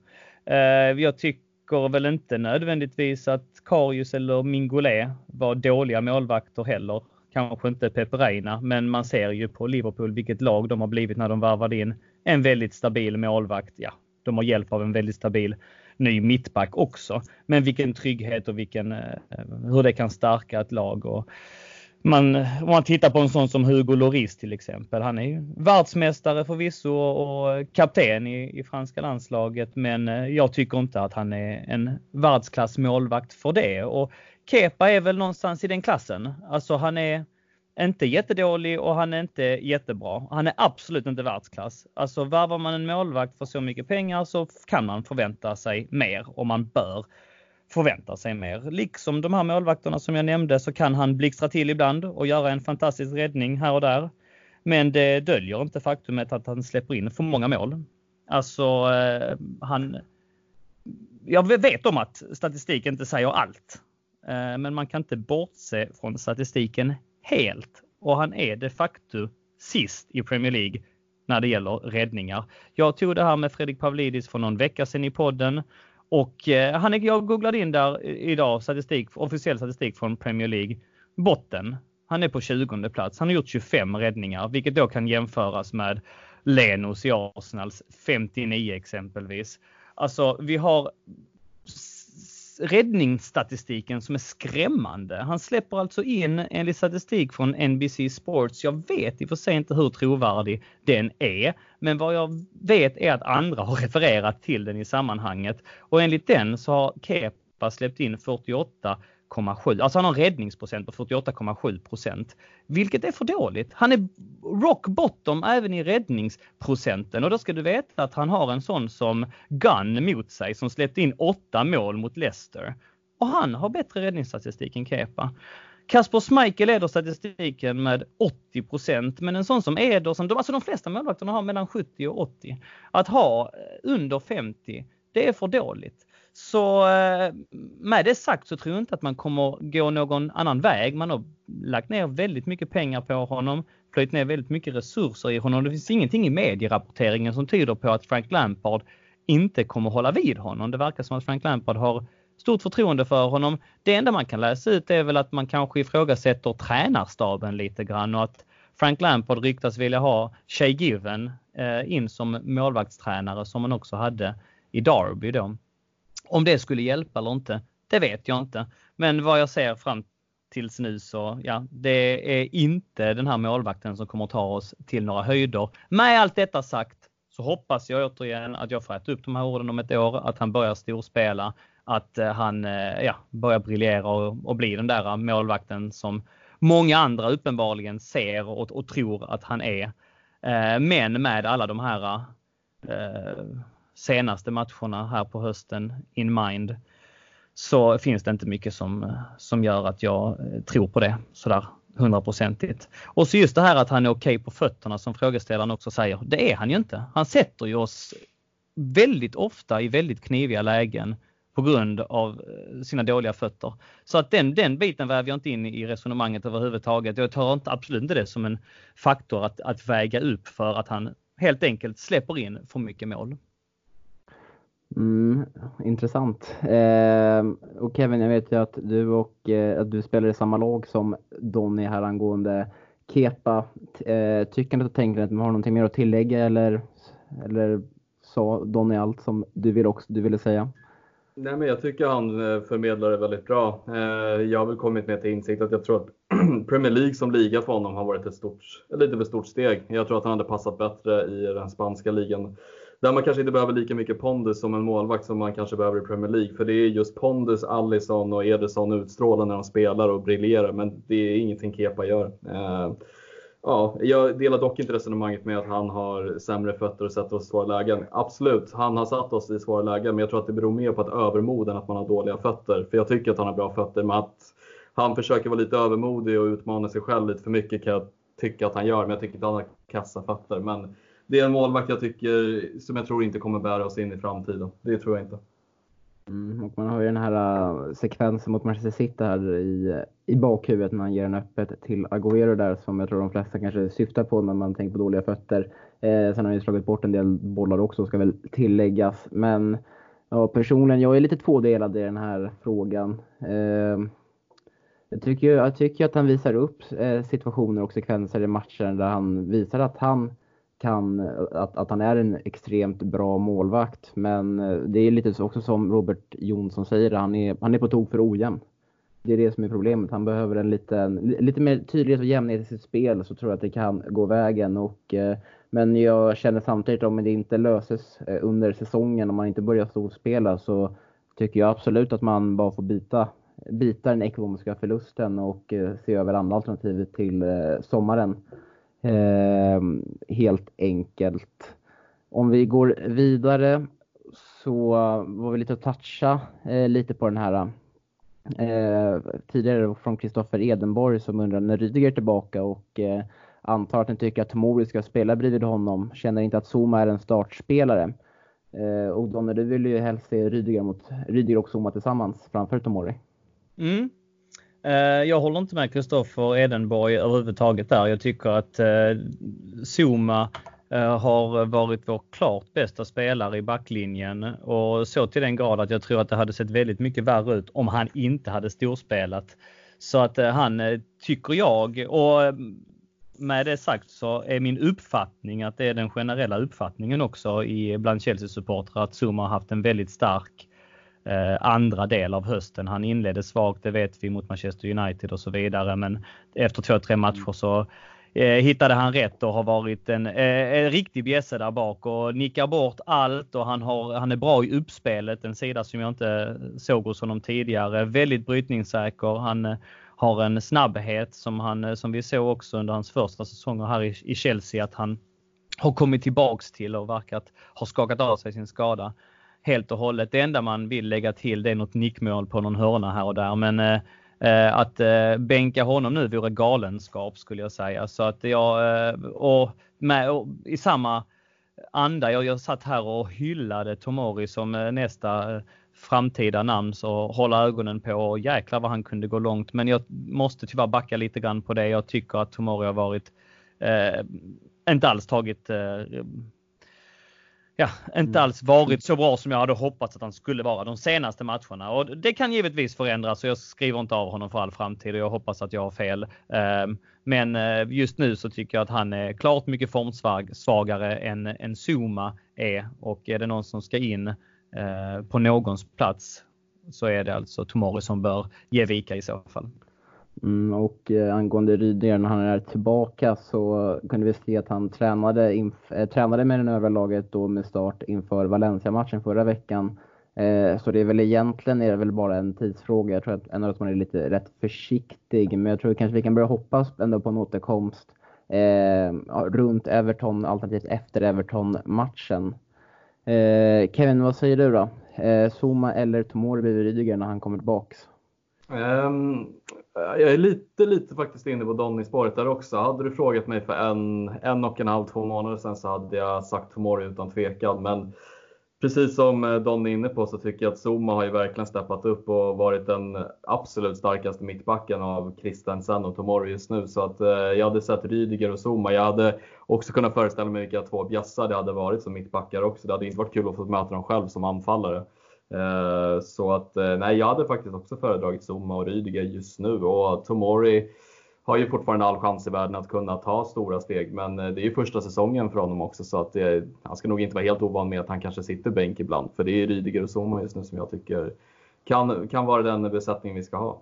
Eh, jag tycker väl inte nödvändigtvis att Karius eller Mingolé var dåliga målvakter heller. Kanske inte Peperina, men man ser ju på Liverpool vilket lag de har blivit när de varvade in en väldigt stabil målvakt. Ja, de har hjälp av en väldigt stabil ny mittback också. Men vilken trygghet och vilken, eh, hur det kan stärka ett lag. Och man, om man tittar på en sån som Hugo Lloris till exempel. Han är ju världsmästare förvisso och kapten i, i franska landslaget. Men eh, jag tycker inte att han är en världsklass målvakt för det. Och Kepa är väl någonstans i den klassen. Alltså han är inte jättedålig och han är inte jättebra. Han är absolut inte världsklass. Alltså värvar man en målvakt för så mycket pengar så kan man förvänta sig mer och man bör förvänta sig mer. Liksom de här målvakterna som jag nämnde så kan han blixtra till ibland och göra en fantastisk räddning här och där. Men det döljer inte faktumet att han släpper in för många mål. Alltså eh, han... Jag vet om att statistik inte säger allt. Eh, men man kan inte bortse från statistiken helt. Och han är de facto sist i Premier League när det gäller räddningar. Jag tog det här med Fredrik Pavlidis för någon vecka sedan i podden och eh, han, jag googlade in där idag statistik, officiell statistik från Premier League. Botten. Han är på 20 plats. Han har gjort 25 räddningar, vilket då kan jämföras med Lenos i Arsenals 59 exempelvis. Alltså, vi har räddningsstatistiken som är skrämmande. Han släpper alltså in enligt statistik från NBC Sports. Jag vet i och för sig inte hur trovärdig den är, men vad jag vet är att andra har refererat till den i sammanhanget och enligt den så har Kepa släppt in 48 48,7. Alltså han har en räddningsprocent på 48,7 procent. Vilket är för dåligt. Han är rock bottom även i räddningsprocenten och då ska du veta att han har en sån som Gunn mot sig som släppte in åtta mål mot Leicester. Och han har bättre räddningsstatistik än Kepa. Kasper Schmeichel leder statistiken med 80 procent, men en sån som Ederson, alltså de flesta målvakterna har mellan 70 och 80. Att ha under 50, det är för dåligt. Så eh, med det sagt så tror jag inte att man kommer gå någon annan väg. Man har lagt ner väldigt mycket pengar på honom, plöjt ner väldigt mycket resurser i honom. Det finns ingenting i medierapporteringen som tyder på att Frank Lampard inte kommer hålla vid honom. Det verkar som att Frank Lampard har stort förtroende för honom. Det enda man kan läsa ut är väl att man kanske ifrågasätter tränarstaben lite grann och att Frank Lampard ryktas vilja ha Shay Given eh, in som målvaktstränare som man också hade i Derby då. Om det skulle hjälpa eller inte, det vet jag inte. Men vad jag ser fram tills nu så, ja, det är inte den här målvakten som kommer ta oss till några höjder. Med allt detta sagt så hoppas jag återigen att jag får äta upp de här orden om ett år, att han börjar storspela, att eh, han eh, ja, börjar briljera och, och bli den där målvakten som många andra uppenbarligen ser och, och tror att han är. Eh, men med alla de här senaste matcherna här på hösten in mind så finns det inte mycket som, som gör att jag eh, tror på det sådär hundraprocentigt. Och så just det här att han är okej okay på fötterna som frågeställaren också säger. Det är han ju inte. Han sätter ju oss väldigt ofta i väldigt kniviga lägen på grund av eh, sina dåliga fötter. Så att den, den biten väver jag inte in i resonemanget överhuvudtaget. Jag tar inte, absolut inte det som en faktor att, att väga upp för att han helt enkelt släpper in för mycket mål. Mm, intressant. Eh, och Kevin, jag vet ju att du och eh, att du spelar i samma lag som Donny här angående Kepa. Eh, tycker och tänkandet, att du har någonting mer att tillägga eller, eller sa Donny allt som du, vill också, du ville säga? Nej, men jag tycker han eh, förmedlar det väldigt bra. Eh, jag har väl kommit med till insikt att jag tror att Premier League som liga för honom har varit ett stort, lite för stort steg. Jag tror att han hade passat bättre i den spanska ligan där man kanske inte behöver lika mycket pondus som en målvakt som man kanske behöver i Premier League. För det är just pondus, Allison och Ederson utstrålar när de spelar och briljerar. Men det är ingenting Kepa gör. Eh, ja, jag delar dock inte resonemanget med att han har sämre fötter och sätter oss i svåra lägen. Absolut, han har satt oss i svåra lägen, men jag tror att det beror mer på ett övermod än att man har dåliga fötter. För jag tycker att han har bra fötter, men att han försöker vara lite övermodig och utmana sig själv lite för mycket kan jag tycka att han gör. Men jag tycker inte att han har kassa fötter. Men det är en målvakt jag tycker, som jag tror inte kommer bära oss in i framtiden. Det tror jag inte. Mm, och man har ju den här uh, sekvensen mot Manchester City här i, i bakhuvudet när han ger den öppet till Agüero där som jag tror de flesta kanske syftar på när man tänker på dåliga fötter. Eh, sen har han ju slagit bort en del bollar också ska väl tilläggas. Men ja, personligen, jag är lite tvådelad i den här frågan. Eh, jag tycker, jag tycker att han visar upp eh, situationer och sekvenser i matchen där han visar att han kan, att, att han är en extremt bra målvakt. Men eh, det är lite också som Robert Jonsson säger, han är, han är på tok för ojämn. Det är det som är problemet. Han behöver en liten, lite mer tydlighet och jämnhet i sitt spel så tror jag att det kan gå vägen. Och, eh, men jag känner samtidigt om det inte löses eh, under säsongen, om man inte börjar storspela så tycker jag absolut att man bara får bita, bita den ekonomiska förlusten och se över andra alternativ till sommaren. Ehm, helt enkelt. Om vi går vidare så var vi lite att toucha eh, lite på den här eh, tidigare från Kristoffer Edenborg som undrar när Rydiger är tillbaka och eh, antar att ni tycker att Tomori ska spela bredvid honom. Känner inte att Zuma är en startspelare. Eh, och Donner, du vill ju helst se Rydiger, mot, Rydiger och Zuma tillsammans framför Tomori. Mm. Eh, jag håller inte med Kristoffer Edenborg överhuvudtaget där. Jag tycker att eh, Zuma eh, har varit vår klart bästa spelare i backlinjen och så till den grad att jag tror att det hade sett väldigt mycket värre ut om han inte hade storspelat. Så att han tycker jag och med det sagt så är min uppfattning att det är den generella uppfattningen också i bland Chelsea-supportrar att Zuma har haft en väldigt stark eh, andra del av hösten. Han inledde svagt, det vet vi, mot Manchester United och så vidare. Men efter två, tre matcher så eh, hittade han rätt och har varit en, eh, en riktig bjässe där bak och nickar bort allt och han, har, han är bra i uppspelet, en sida som jag inte såg hos honom tidigare. Väldigt brytningssäker. Han har en snabbhet som, han, som vi såg också under hans första säsonger här i, i Chelsea att han har kommit tillbaks till och verkat ha skakat av sig sin skada helt och hållet. Det enda man vill lägga till det är något nickmål på någon hörna här och där. Men eh, eh, att eh, bänka honom nu vore galenskap skulle jag säga. Så att jag, eh, och, med, och i samma anda, jag, jag satt här och hyllade Tomori som eh, nästa eh, framtida namn så hålla ögonen på och jäklar vad han kunde gå långt. Men jag måste tyvärr backa lite grann på det. Jag tycker att Tomori har varit eh, inte alls tagit eh, ja, inte mm. alls varit så bra som jag hade hoppats att han skulle vara de senaste matcherna. Och det kan givetvis förändras och jag skriver inte av honom för all framtid och jag hoppas att jag har fel. Ehm, men eh, just nu så tycker jag att han är klart mycket formsvagare än, än Zuma är och är det någon som ska in Eh, på någons plats så är det alltså Tomori som bör ge vika i så fall. Mm, och eh, angående Rydiger, när han är tillbaka så kunde vi se att han tränade, inf- eh, tränade med det övriga laget då med start inför Valencia-matchen förra veckan. Eh, så det är väl egentligen är det väl bara en tidsfråga. Jag tror att ändå att man är lite rätt försiktig, men jag tror kanske vi kan börja hoppas ändå på en återkomst eh, runt Everton, alternativt efter Everton-matchen. Eh, Kevin, vad säger du då? Eh, Zuma eller Tomori bredvid Rydiger när han kommer tillbaks? Um, jag är lite, lite faktiskt inne på Donny-spåret där också. Hade du frågat mig för en, en och en halv, två månader sedan så hade jag sagt Tomori utan tvekan. Men precis som eh, Donny Don är inne på så tycker jag att Zuma har ju verkligen steppat upp och varit den absolut starkaste mittbacken av Christensen och Tomori just nu. Så att eh, jag hade sett Rydiger och Zuma. Jag hade också kunnat föreställa mig vilka två bjässar det hade varit som mittbackar också. Det hade inte varit kul att få möta dem själv som anfallare. Eh, så att eh, nej, jag hade faktiskt också föredragit Zuma och Rydiger just nu och Tomori har ju fortfarande all chans i världen att kunna ta stora steg. Men eh, det är ju första säsongen för honom också så att det, han ska nog inte vara helt ovan med att han kanske sitter bänk ibland. För det är Rydiger och Zuma just nu som jag tycker kan, kan vara den besättning vi ska ha.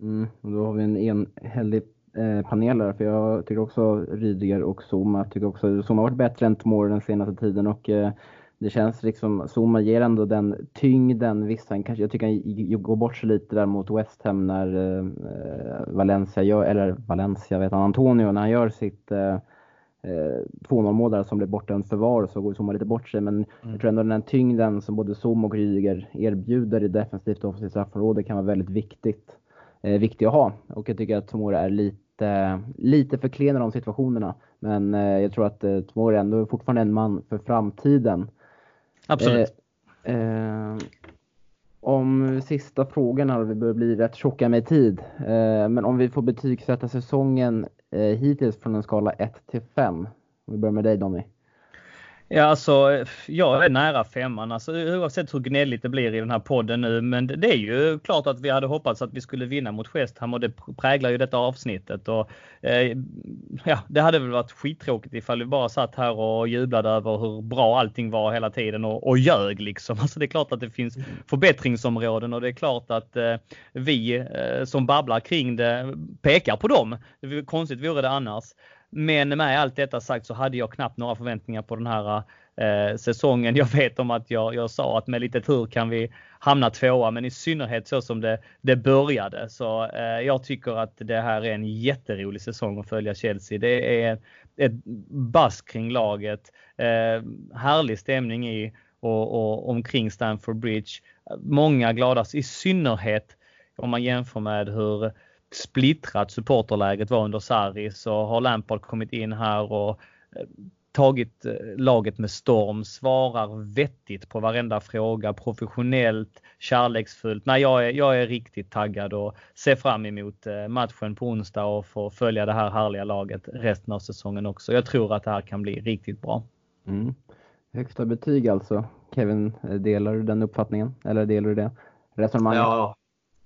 Mm, då har vi en enhällig eh, panel här, för jag tycker också Rydiger och Zuma. tycker också Zuma har varit bättre än Tomori den senaste tiden och eh, det känns liksom, Zuma ger ändå den tyngden, visst han kanske, jag tycker han går bort sig lite där mot West Ham när eh, Valencia gör, eller Valencia vet han, Antonio, när han gör sitt eh, 2-0 eh, mål där som blir bortdömt för VAR så går Zuma lite bort sig. Men mm. jag tror ändå den tyngden som både Zuma och Rydiger erbjuder i defensivt och offensivt straffområde kan vara väldigt viktigt, eh, viktigt att ha. Och jag tycker att Tomora är lite, lite för klen i de situationerna. Men eh, jag tror att eh, Tomora ändå fortfarande är en man för framtiden. Absolut. Eh, eh, om sista frågan här, vi börjar bli rätt tjocka med tid. Eh, men om vi får betygsätta säsongen eh, hittills från en skala 1 till 5. Om vi börjar med dig Donny. Ja, alltså jag är nära femman, alltså, oavsett hur gnälligt det blir i den här podden nu. Men det är ju klart att vi hade hoppats att vi skulle vinna mot West Ham och det präglar ju detta avsnittet. Och, eh, ja, det hade väl varit skittråkigt ifall vi bara satt här och jublade över hur bra allting var hela tiden och, och ljög liksom. Alltså det är klart att det finns förbättringsområden och det är klart att eh, vi eh, som babblar kring det pekar på dem. Konstigt vore det annars. Men med allt detta sagt så hade jag knappt några förväntningar på den här eh, säsongen. Jag vet om att jag, jag sa att med lite tur kan vi hamna tvåa, men i synnerhet så som det, det började. Så eh, jag tycker att det här är en jätterolig säsong att följa Chelsea. Det är ett bass kring laget, eh, härlig stämning i och, och omkring Stamford Bridge. Många glada, i synnerhet om man jämför med hur splittrat supporterläget var under Sarri så har Lampard kommit in här och eh, tagit eh, laget med storm, svarar vettigt på varenda fråga, professionellt, kärleksfullt. Nej, jag är, jag är riktigt taggad och ser fram emot eh, matchen på onsdag och få följa det här härliga laget resten av säsongen också. Jag tror att det här kan bli riktigt bra. Mm. Högsta betyg alltså. Kevin, delar du den uppfattningen? Eller delar du det resonemanget? Ja,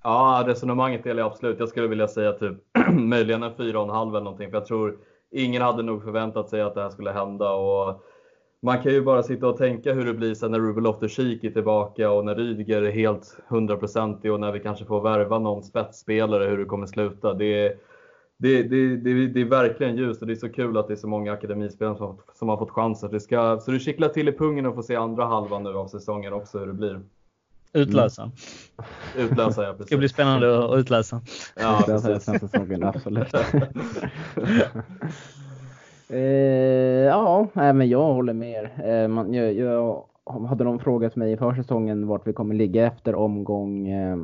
ja resonemanget delar jag absolut. Jag skulle vilja säga typ möjligen en 4,5 eller någonting. För jag tror ingen hade nog förväntat sig att det här skulle hända. Och man kan ju bara sitta och tänka hur det blir sen när Ruben Loftus-Cheek är tillbaka och när Rydiger är helt hundraprocentig och när vi kanske får värva någon spetsspelare, hur det kommer sluta. Det är, det, det, det, det är verkligen ljust och det är så kul att det är så många akademispelare som, som har fått chansen. Det ska, så det kittlar till i pungen att få se andra halvan nu av säsongen också hur det blir. Utlösa. Mm. Utlösa, ja precis. Det ska bli spännande att utläsa. Ja, precis. Den säsongen, absolut. eh, ja, men jag håller med er. Eh, man, jag, jag, hade någon frågat mig i försäsongen vart vi kommer ligga efter omgång, eh,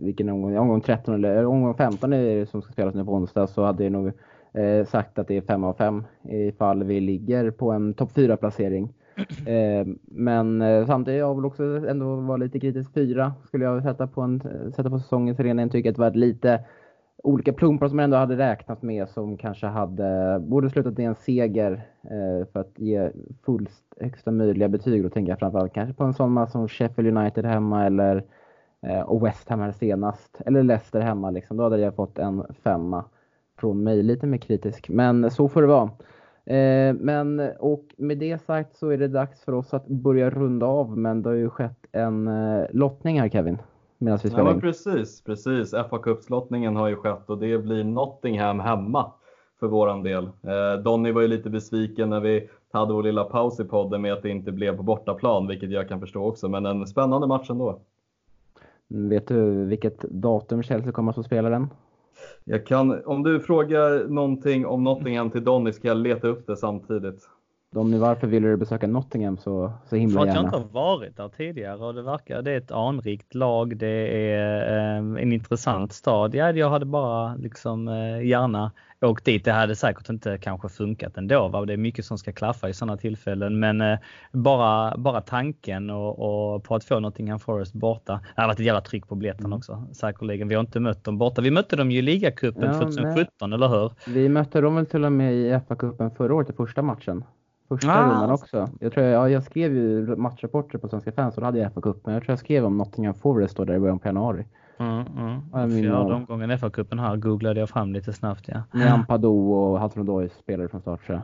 vilken omgång, omgång 13 eller omgång 15 är det som ska spelas nu på onsdag, så hade jag nog eh, sagt att det är 5 av 5 ifall vi ligger på en topp 4 placering. Eh, men eh, samtidigt jag vill också ändå vara lite kritisk. Fyra skulle jag sätta på, en, sätta på säsongens arena. Jag tycker att det var lite olika plumpar som man ändå hade räknat med som kanske hade, borde slutat i en seger eh, för att ge fullst högsta möjliga betyg. Då tänker jag framförallt kanske på en sån match som Sheffield United hemma eller och West Ham här senast. Eller Leicester hemma liksom. Då hade jag fått en femma från mig. Lite mer kritisk. Men så får det vara. Eh, men och med det sagt så är det dags för oss att börja runda av. Men det har ju skett en eh, lottning här Kevin. Medan vi spelar ja, precis, precis. fa Cup-lottningen har ju skett och det blir Nottingham hemma för våran del. Eh, Donny var ju lite besviken när vi hade vår lilla paus i podden med att det inte blev på bortaplan, vilket jag kan förstå också. Men en spännande match ändå. Vet du vilket datum Chelsea kommer att få spela den? Jag kan, om du frågar någonting om Nottingham till Donny ska jag leta upp det samtidigt. Donny, varför ville du besöka Nottingham så, så himla gärna? För att jag inte har varit där tidigare och det verkar, det är ett anrikt lag, det är eh, en intressant stad. Ja, jag hade bara liksom eh, gärna åkt dit. Det hade säkert inte kanske funkat ändå. Va? Det är mycket som ska klaffa i sådana tillfällen. Men eh, bara, bara tanken och, och, på att få Nottingham Forest borta. Det har varit ett jävla tryck på biljetten mm. också säkerligen. Vi har inte mött dem borta. Vi mötte dem ju i ligacupen ja, 2017, nej. eller hur? Vi mötte dem väl till och med i FA-cupen förra året i första matchen. Första ah. rundan också. Jag, tror jag, ja, jag skrev ju matchrapporter på Svenska fans och då hade jag FA-cupen. Jag tror jag skrev om Nottingham Forest då där i början på januari. Mm, mm. Fjärde omgången FA-cupen här googlade jag fram lite snabbt. Ja. Med Ampadu och Hudson Odoi spelade från start jag.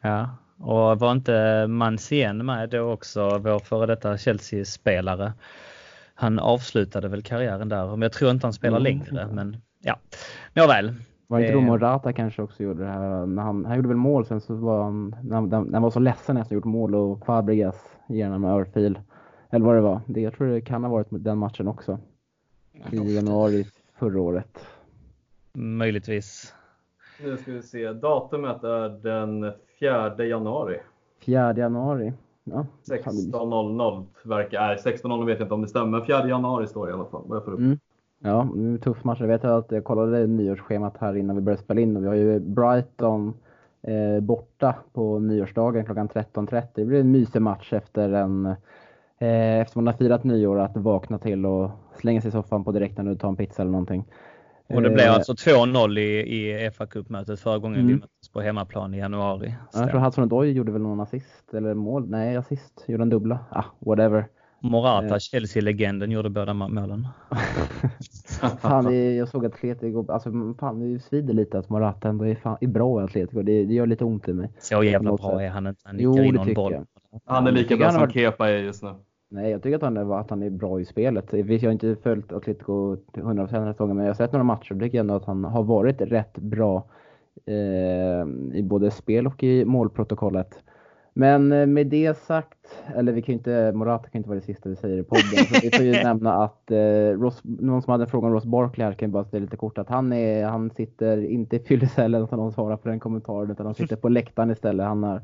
Ja, och var inte Mancien med då också, vår före detta Chelsea-spelare? Han avslutade väl karriären där, men jag tror inte han spelar mm. längre. Men ja, nåväl. Var inte då Morata kanske också gjorde det här? När han, han gjorde väl mål sen så var han, när, när han var så ledsen efter att han gjort mål och Fabregas ger honom örfil. Eller vad det var. Det, jag tror det kan ha varit den matchen också i januari förra året. Möjligtvis. Nu ska vi se. Datumet är den 4 januari. 4 januari. Ja. 16.00 verkar, nej 16.00 vet jag inte om det stämmer, men 4 januari står det i alla fall. Vad jag får upp. Mm. Ja, det är tuff match. Jag vet att jag kollade nyårsschemat här innan vi började spela in och vi har ju Brighton eh, borta på nyårsdagen klockan 13.30. Det blir en mysig match efter en eh, efter man har firat nyår att vakna till och slänga sig i soffan på direkten och ta en pizza eller någonting. Och det blev eh, alltså 2-0 i, i fa Cup-mötet förra gången mm. vi möttes på hemmaplan i januari. Ja, jag tror Hudson Odoi gjorde väl någon assist eller mål? Nej, assist. Gjorde en dubbla. Ah, whatever. Morata, eh. Chelsea-legenden, gjorde båda målen. fan, jag såg Atletico, alltså fan det svider lite att Morata ändå är, fan, är bra i Atletico. Det, det gör lite ont i mig. Så jävla bra är han inte. Han nickar jo, in någon boll. Jag. Han är lika bra som varit... Kepa är just nu. Nej, jag tycker att han är, att han är bra i spelet. Jag har inte följt Atletico till 100% den här säsongen, men jag har sett några matcher och tycker ändå att han har varit rätt bra eh, i både spel och i målprotokollet. Men eh, med det sagt, eller vi kan inte, Morata kan inte vara det sista vi säger i podden, så vi får ju nämna att eh, Ross, någon som hade en fråga om Ross Barkley här kan bara säga lite kort att han, är, han sitter inte i fyllecellen utan de svarar på den kommentaren utan han sitter på läktaren istället. Han har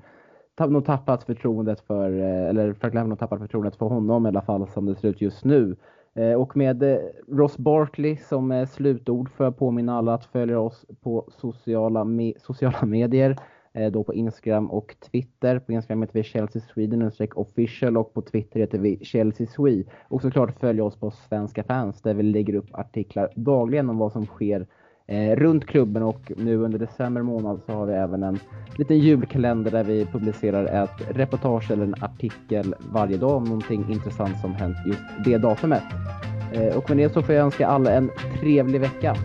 tapp, nog tappat förtroendet för, eh, eller Frank har tappat förtroendet för honom i alla fall som det ser ut just nu. Eh, och med Ross Barkley som är slutord för att påminna alla att följa oss på sociala, me sociala medier. Eh, då på Instagram och Twitter. På Instagram heter vi Chelsea Sweden official och på Twitter heter vi Chelsea Swe. Och såklart följa oss på Svenska fans där vi lägger upp artiklar dagligen om vad som sker eh, runt klubben och nu under december månad så har vi även en liten julkalender där vi publicerar ett reportage eller en artikel varje dag om någonting intressant som hänt just det datumet. Eh, och med det så får jag önska alla en trevlig vecka.